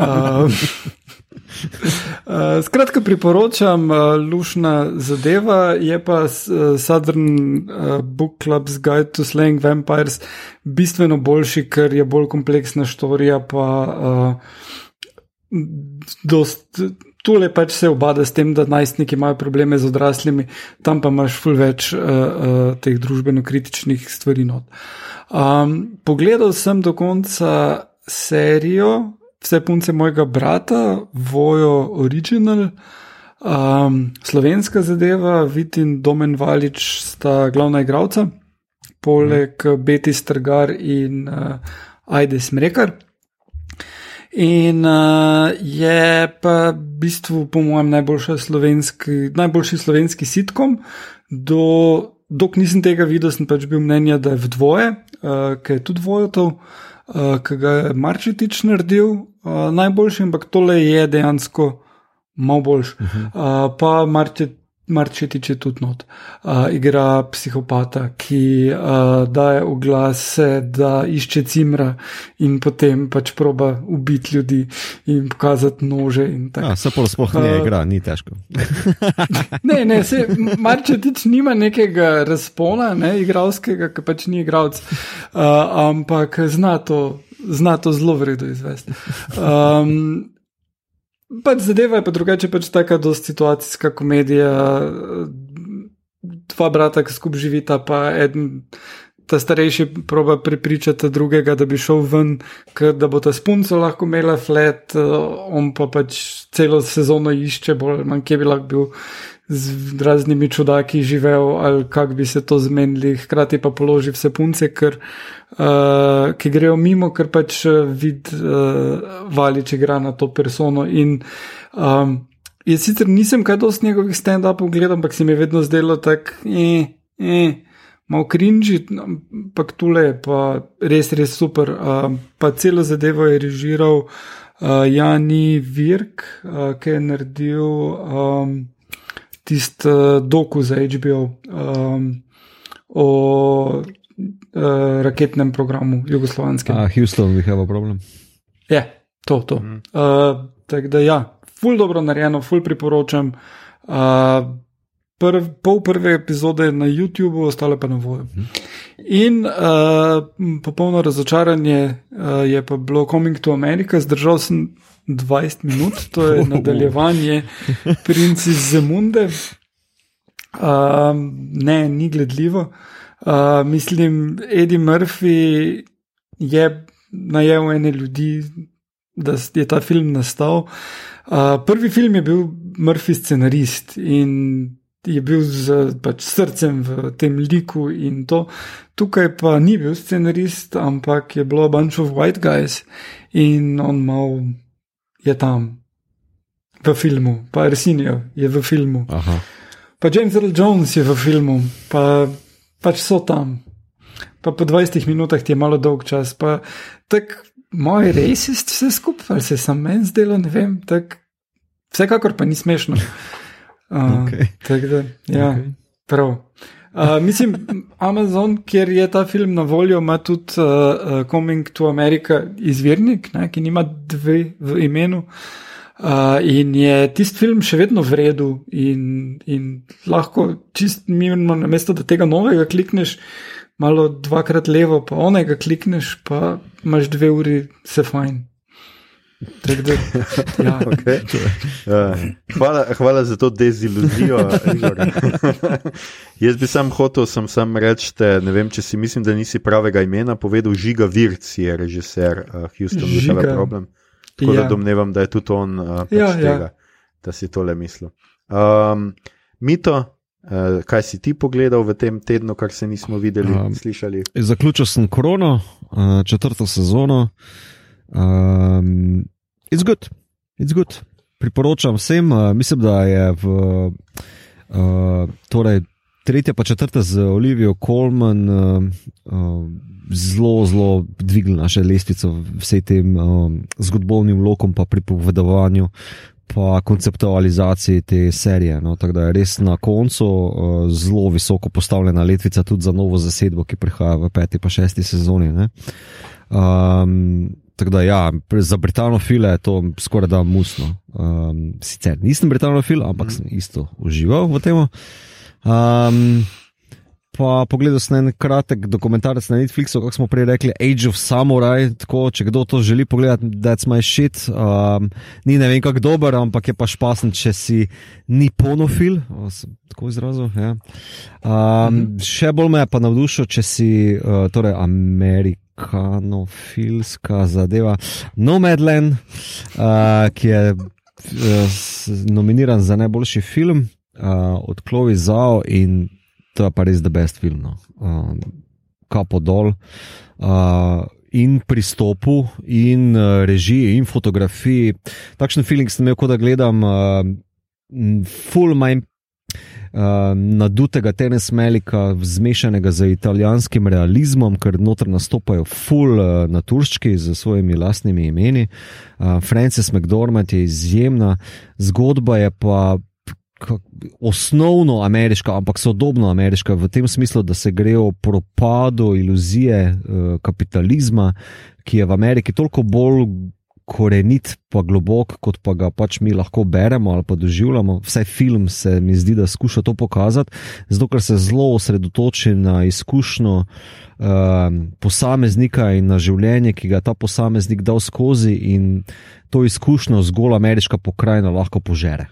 Uh, Uh, skratka, priporočam, uh, lušna zadeva je pa uh, Southern uh, Book Club's Guide to Slaying Vampires bistveno boljši, ker je bolj kompleksna štorija, pa uh, dost tole pač se obada s tem, da najstniki imajo probleme z odraslimi, tam pa imaš ful več uh, uh, teh družbeno-kritičnih stvari. Um, pogledal sem do konca serijo Vse punce mojega brata, Vojo Original, um, slovenska zadeva, Vit in Domen Valič sta glavna igralca, poleg mm. Beti Strgar in uh, Ajde Smrekar. In uh, je pa v bistvu, po mojem, slovenski, najboljši slovenski sitkom. Do, dok nisem tega videl, sem pač bil mnenja, da je v dvoje, uh, ker je tudi dvojotov, uh, ki ga je Marčetič naredil uh, najboljši, ampak tole je dejansko malo boljši. Uh -huh. uh, pa Marčetič. Marčetič je tudi not. Uh, igra psihopata, ki uh, daje v glas, da išče cimra in potem pač proba ubiti ljudi in pokazati nože. Ja, se pa sploh ne uh, igra, ni težko. ne, ne, se Marčetič nima nekega razpona, ne, igralskega, ki pač ni igralec, uh, ampak zna to, zna to zelo vredno izvesti. Um, Pač zadeva je pa drugače, pač taka do situacijska komedija. Dva brata, ki skupaj živita, pa eden, ta starejši, proba prepričati drugega, da bi šel ven, da bo ta spunco lahko imela flet, on pa pač celo sezono išče, bolj manj, kje bi lahko bil z raznimi čudaki živel, ali kako bi se to zmenili, hkrati pa položi vse punce, ker, uh, ki grejo mimo, ker pač eh, vid uh, vali, če igra na to persono. In um, jaz sicer nisem kaj dosti njegovih stand-upov gledal, ampak se mi je vedno zdelo tako, eh, eh. Mal krinži, ampak tule je pa res, res super. Uh, pa celo zadevo je režiral uh, Jani Virk, uh, ki je naredil um, tisti uh, doku za HBO um, o uh, raketnem programu Jugoslavijskem. Ah, Houston, we have a problem. Je, to, to. Mm. Uh, Tako da, ja, ful dobro narejeno, ful priporočam. Uh, prv, pol prve epizode je na YouTubu, ostale pa na voljo. Mm. In uh, popolno razočaranje uh, je pa bilo Coming to America, zdržal sem 20 minut, to je nadaljevanje Princi Zemunde. Um, ne, ni gledljivo. Uh, mislim, Eddie Murphy je najel ene ljudi, da je ta film nastal. Uh, prvi film je bil Murphy scenarist in je bil z pač, srcem v tem liku in to. Tukaj pa ni bil scenarist, ampak je bilo bunch of white guys in on mal je tam v filmu, pa Resinijo je v filmu. Aha. Pa James Earl Jones je v filmu, pa pač so tam. Pa po 20 minutah ti je malo dolg čas, pa tako moj resist vse skupaj, ali se sam meni zdelo, ne vem, tako vsekakor pa ni smešno. Uh, okay. Tako da, ja, okay. prav. Uh, mislim, Amazon, kjer je ta film na voljo, ima tudi uh, Coming to America izvirnik, ne, ki nima dve v imenu. Uh, in je tisti film še vedno v redu, in, in lahko čist mirno, na mesto da tega novega klikneš, malo dvakrat levo, pa onega klikneš, pa imaš dve uri, se fajn. Da, ja. okay. uh, hvala, hvala za to deziluzijo. Jaz bi sam hotel, sem sam reči, ne vem, če si mislim, da nisi pravega imena povedal. Žiga Virc je režiser uh, Houston, da je problem. Tako ja. da domnevam, da je tudi on uh, pač ja, ja. tega, ja. da si tole mislil. Um, Mito, uh, kaj si ti pogledal v tem tednu, kar se nismo videli in um, slišali? Zaključil sem korono, uh, četrto sezono. Um, it's good, it's good. Priporočam vsem, uh, mislim, da je v uh, torej, tretja pa četrta z Olivijo Kolman uh, uh, zelo, zelo dvignil naše lestvico vsem tem uh, zgodovnim lokom, pa pripovedovanju. Pa konceptualizaciji te serije. No, tako da je res na koncu uh, zelo visoko postavljena letvica, tudi za novo zasedbo, ki prihaja v peti in šesti sezoni. Um, Tako da, ja, za britanofile je to skoraj da musno. Um, sicer nisem britanofil, ampak mm. sem isto užival v tem. Um, pa pogledal sem en kratek dokumentarec na Netflixu, kako smo prej rekli, Age of Samurai. Tako, če kdo to želi pogledati, that's my shit. Um, ni ne vem, kako dober, ampak je pa špasen, če si ni ponofil. Tako izrazil. Ja. Um, mhm. Še bolj me je pa navdušil, če si uh, torej Amerik kanofilska zadeva. Nomadland, uh, ki je uh, nominiran za najboljši film uh, od Chloe Zhao in to je pa res the best film. No. Uh, kapo dol. Uh, In pristopu, in uh, režiji, in fotografiji. Takšen feeling sem imel, kot da gledam, uh, full mind uh, nadutega Tenes Melika, zmešanega z italijanskim realizmom, ker noter nastopajo full uh, naturščki z svojimi lastnimi imeni. Uh, Frances McDormand je izjemna, zgodba je pa. Osnovno ameriška, ampak sodobno ameriška, v tem smislu, da se gre o propadu iluzije uh, kapitalizma, ki je v Ameriki toliko bolj korenit, pa globok, kot pa ga pač mi lahko beremo ali pa doživljamo. Vsaj film se mi zdi, da skuša to pokazati, zato ker se zelo osredotoči na izkušnjo uh, posameznika in na življenje, ki ga je ta posameznik dal skozi, in to izkušnjo zgolj ameriška pokrajina lahko požere.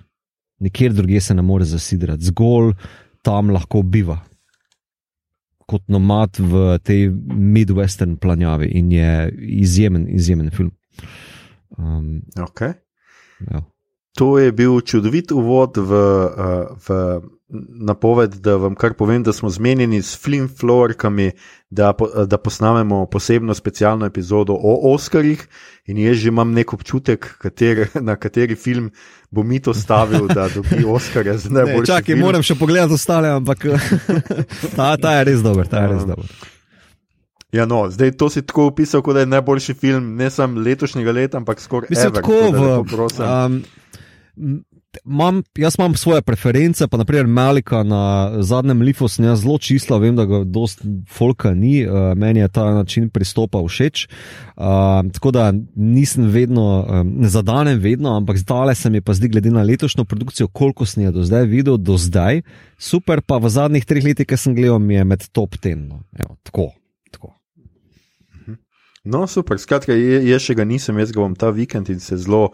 Nikjer drugje se ne more zasidrati, zgolj tam lahko biva. Kot nomad v tej Midwestern planjavi in je izjemen, izjemen film. Um, okay. ja. To je bil čudovit uvod v, uh, v napoved, da vam kar povem, da smo zmenjeni s flimflorkami, da, da posnamemo posebno specialno epizodo o Oscarjih. In jaz že imam nek občutek, kater, na kateri film bo mi to stavil, da dobi Oscarja za najboljši. Ne, čakaj, moram še pogledati ostale, ampak ta, ta je res dober. Ta je res dober. Ja, no, zdaj to si tako opisal, kot da je najboljši film, ne samo letošnjega leta, ampak skoraj vse. Tako v. Um, Mam, jaz imam svoje preference, pa naprimer Malika na zadnjem lifu sem jaz zelo čistila, vem, da ga dosta folka ni, uh, meni je ta način pristopa všeč. Uh, tako da nisem vedno, um, ne zadanem vedno, ampak zdale se mi pa zdi, glede na letošnjo produkcijo, koliko sem jo do zdaj videl, do zdaj, super, pa v zadnjih treh letih, ki sem gledal, mi je med top ten. No. Evo, tako. No, super, skratka, jaz še ga nisem, jaz ga bom ta vikend in se zelo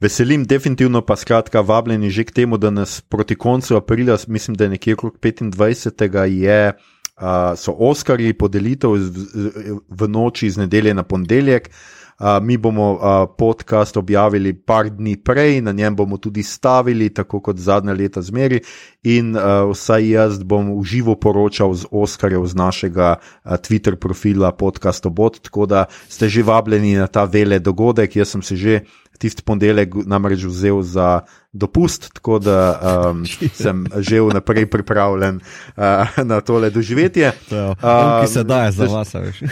veselim, definitivno pa skratka, vabljeni že k temu, da nas proti koncu aprila, mislim, da je nekje okrog 25. je. Uh, so Oskarji podelitev v noči iz nedelje na ponedeljek. Uh, mi bomo uh, podcast objavili par dni prej, na njem bomo tudi stavili, tako kot zadnja leta zmeri. In uh, vsaj jaz bom v živo poročal z Oskarjev z našega uh, Twitter profila podcast obot, tako da ste že vabljeni na ta vele dogodek. Jaz sem se že tisti ponedeljek namreč vzel za dopust, tako da um, sem že vnaprej pripravljen uh, na tole doživetje. Um, ki se daje za vas, veš.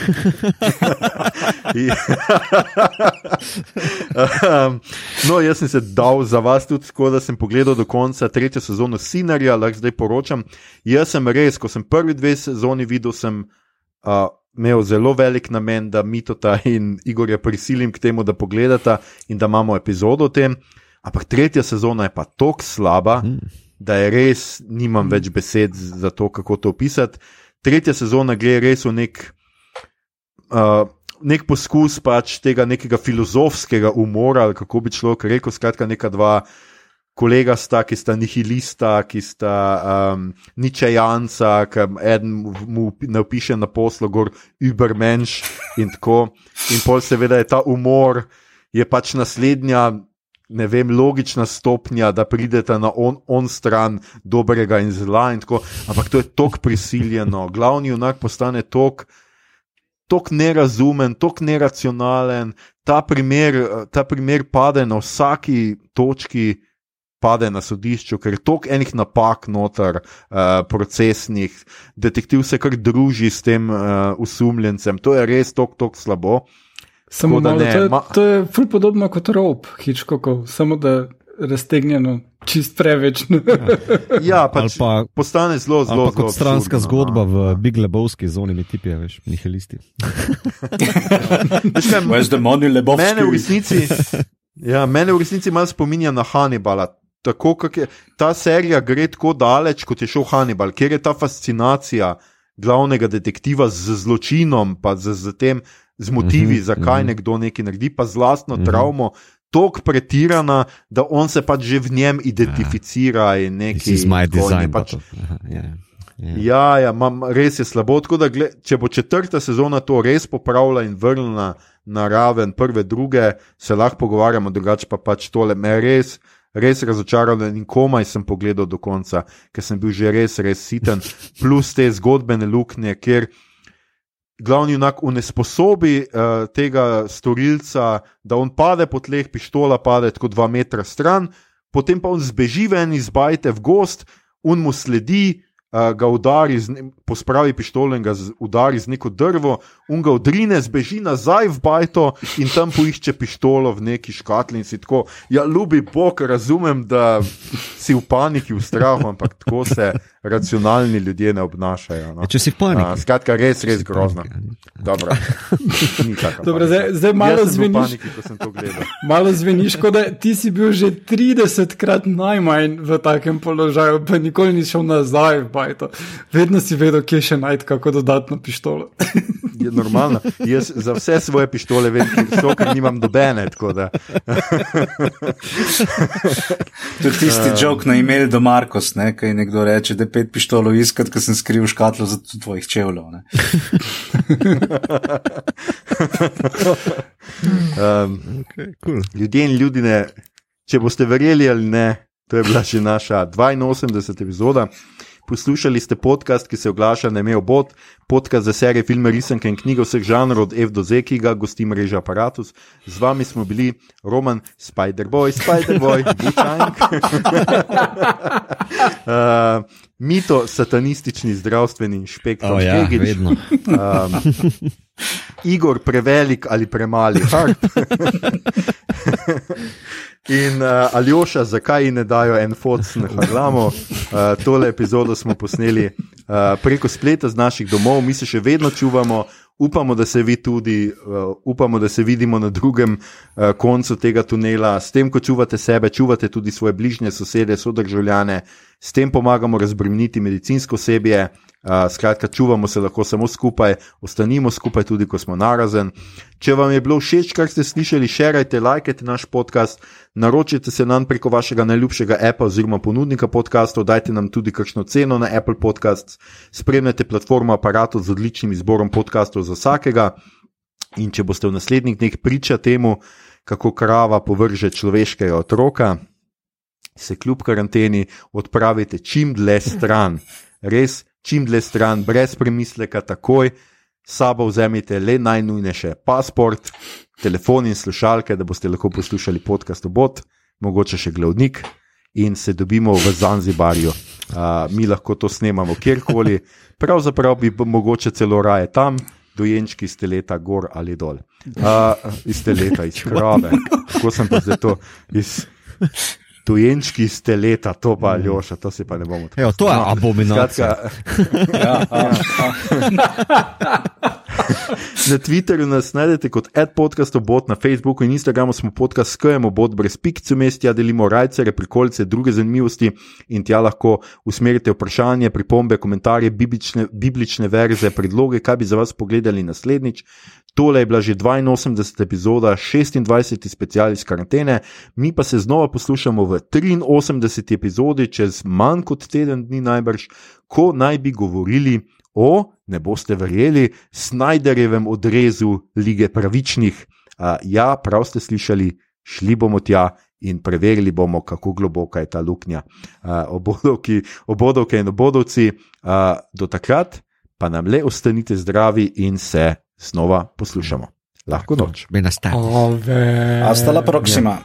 um, no, jaz sem se dal za vas tudi tako, da sem pogledal do konca tretje sezono Sinarja, lahko zdaj poročam. Jaz sem res, ko sem prvi dve sezoni videl, sem. Uh, imel zelo velik namen, da mi to ta in Igorja prisilim k temu, da pogledata in da imamo epizodo o tem. Ampak tretja sezona je pa tako slaba, mm. da je res, nimam mm. več besed za to, kako to opisati. Tretja sezona gre res v nek, uh, nek poskus pač tega nekega filozofskega umora, ali kako bi človek rekel, skratka, neka dva kolega sta, ki sta nihilista, ki sta um, ničejanca, ki eden mu napiše na poslu, gor übermensch in tako. In pol seveda je ta umor, je pač naslednja. Ne vem, logična stopnja, da pridete na on, on stran dobrega in zla, in tako, ampak to je tako prisiljeno. Glavni junak postane tako nerazumen, tako neracionalen. Ta primer, ta primer pade na vsaki točki, pade na sodišču, ker je toliko enih napak noter, uh, procesnih, detektiv se kar druži s tem uh, usumljencem. To je res tako, tako slabo. Samo da ne. To je, to je ful podobno kot rop, hičkokov, samo da raztegnjeno. Čist preveč. ja, pač pa postane zelo, zelo, zelo. Kot stranska absurdno, zgodba no. v Big Lebowski z onimi tipi, veš, nihilisti. Veš, da moni Lebowski. Mene v resnici, ja, mene v resnici malo spominja na Hannibala tako, kak je ta serija gre tako daleč, kot je šel Hannibal, ker je ta fascinacija glavnega detektiva z zločinom, pa z, z tem, z motivi, Mhm, zakaj mhm. nekdo nekaj naredi, pa z lastno Mhm. travmo. Tako pretirana, da on se pač že v njem identificira in nekaj. Design. Pač, aha, ja, ja. Ja, ja mam, res je slabo. Tako da, gled, če bo četrta sezona to res popravila in vrnila na raven prve, druge, se lahko pogovarjamo, drugače pa pač tole me res. Res razočaran in komaj sem pogledal do konca, ker sem bil že res, res siten, plus te zgodbene luknje, kjer glavni junak unesposobi uh, tega storilca, da on pade po tleh, pištola pade tako dva metra stran, potem pa on zbeži ven iz bajte v gost, un mu sledi, uh, ga udari, z, pospravi pištolo in ga z, udari z neko drvo, un ga odrine, zbeži nazaj v bajto in tam poišče pištolo v neki škatli in si tako. Ja, ljubi Bog, razumem, da si v paniki, v strahu, ampak tako se racionalni ljudje ne obnašajo. No. Ja, če si v A, paniki. Skratka, res, res grozno. Ne. Dobro. Dobro, zdaj- zdaj malo Jaz zveniš- paniki, ko sem to gledal. Malo zveniš, kot da ti si bil že 30 krat najmanj v takem položaju, pa nikoli nisi šel nazaj v bajto. Vedno si vedel, kje še najti kako dodatno pištolo. Je normalno. Jaz za vse svoje pištole vem, kjer so, ker nimam dobene. tako da. To je tisti jok na e-mail do Markos, ne, kaj nekdo reče, da je pet pištolov iskat, ker sem skril škatlo za tvojih čevljev. ne. Um, Okay, cool. ljudje in ljudine, če boste verjeli ali ne, to je bila že naša 82. epizoda. Poslušali ste podcast, ki se oglaša na ime Obot, podcast za serije, filme, risanke in knjige vseh žanrov od F do Z, ki ga gosti mreža Apparatus. Z vami smo bili Roman, Spider-Boy, Spider-Boy, Bučank. uh, mito, satanistični zdravstveni inšpektor. Oh, ja, Štegič. vedno. Um, Igor, prevelik ali premali, hard. In uh, Aljoša, zakaj ji ne dajo en foc na Harlamo? Uh, tole epizodo smo posneli uh, preko spleta z naših domov, mi se še vedno čuvamo, upamo, da se vi tudi, uh, upamo, da se vidimo na drugem uh, koncu tega tunela. S tem, ko čuvate sebe, čuvate tudi svoje bližnje sosede, sodržavljane, s tem pomagamo razbremeniti medicinsko osebje. Uh, skratka, čuvamo se lahko samo skupaj, ostanimo skupaj tudi, ko smo narazen. Če vam je bilo všeč, kar ste slišali, šerajte, lajkajte naš podcast, naročite se nam preko vašega najljubšega appa oziroma ponudnika podcastov, dajte nam tudi kakšno ceno na Apple Podcasts, spremljate platformo aparatov z odličnim izborom podcastov za vsakega. In če boste v naslednjih dneh priča temu, kako krava povrže človeškega otroka, se kljub karanteni odpravite čim dlje stran, res čim dlje stran, brez premisleka, takoj. Sabo vzemite le najnujnejše, pasport, telefon in slušalke, da boste lahko poslušali podcast obot, mogoče še glavnik in se dobimo v Zanzibarju. Uh, mi lahko to snemamo kjerkoli, pravzaprav bi mogoče celo raje tam, dojenčki iz teleta gor ali dol. Uh, iz teleta, iz krave. Kako sem pa zdaj to iz. Dojenčki iz teleta, to pa Aljoša, to si pa ne bomo. Evo, to je abominacija. Skratka, Ja, a, a. Na Twitterju nas najdete kot adpodcast bot, na Facebooku in Instagramu smo podcast skajemo bot brez pikcev mestja, delimo rajcere, prikolice, druge zanimivosti in tja lahko usmerite vprašanje, pripombe, komentarje, biblične, biblične verze, predloge, kaj bi za vas pogledali naslednjič. Tole je bila že 82. epizoda, 26. special iz karantene, mi pa se znova poslušamo v 83. epizodi, čez manj kot teden dni najbrž, ko naj bi govorili o, ne boste verjeli, Snyderjevem odrezu lige pravičnih. Ja, prav ste slišali, šli bomo tja in preverili bomo, kako globoka je ta luknja. Uh, obodovke in obodovci, uh, do takrat pa nam le ostanite zdravi in se znova poslušamo. Lahko noč. Bene star. Ove. Hasta la próxima.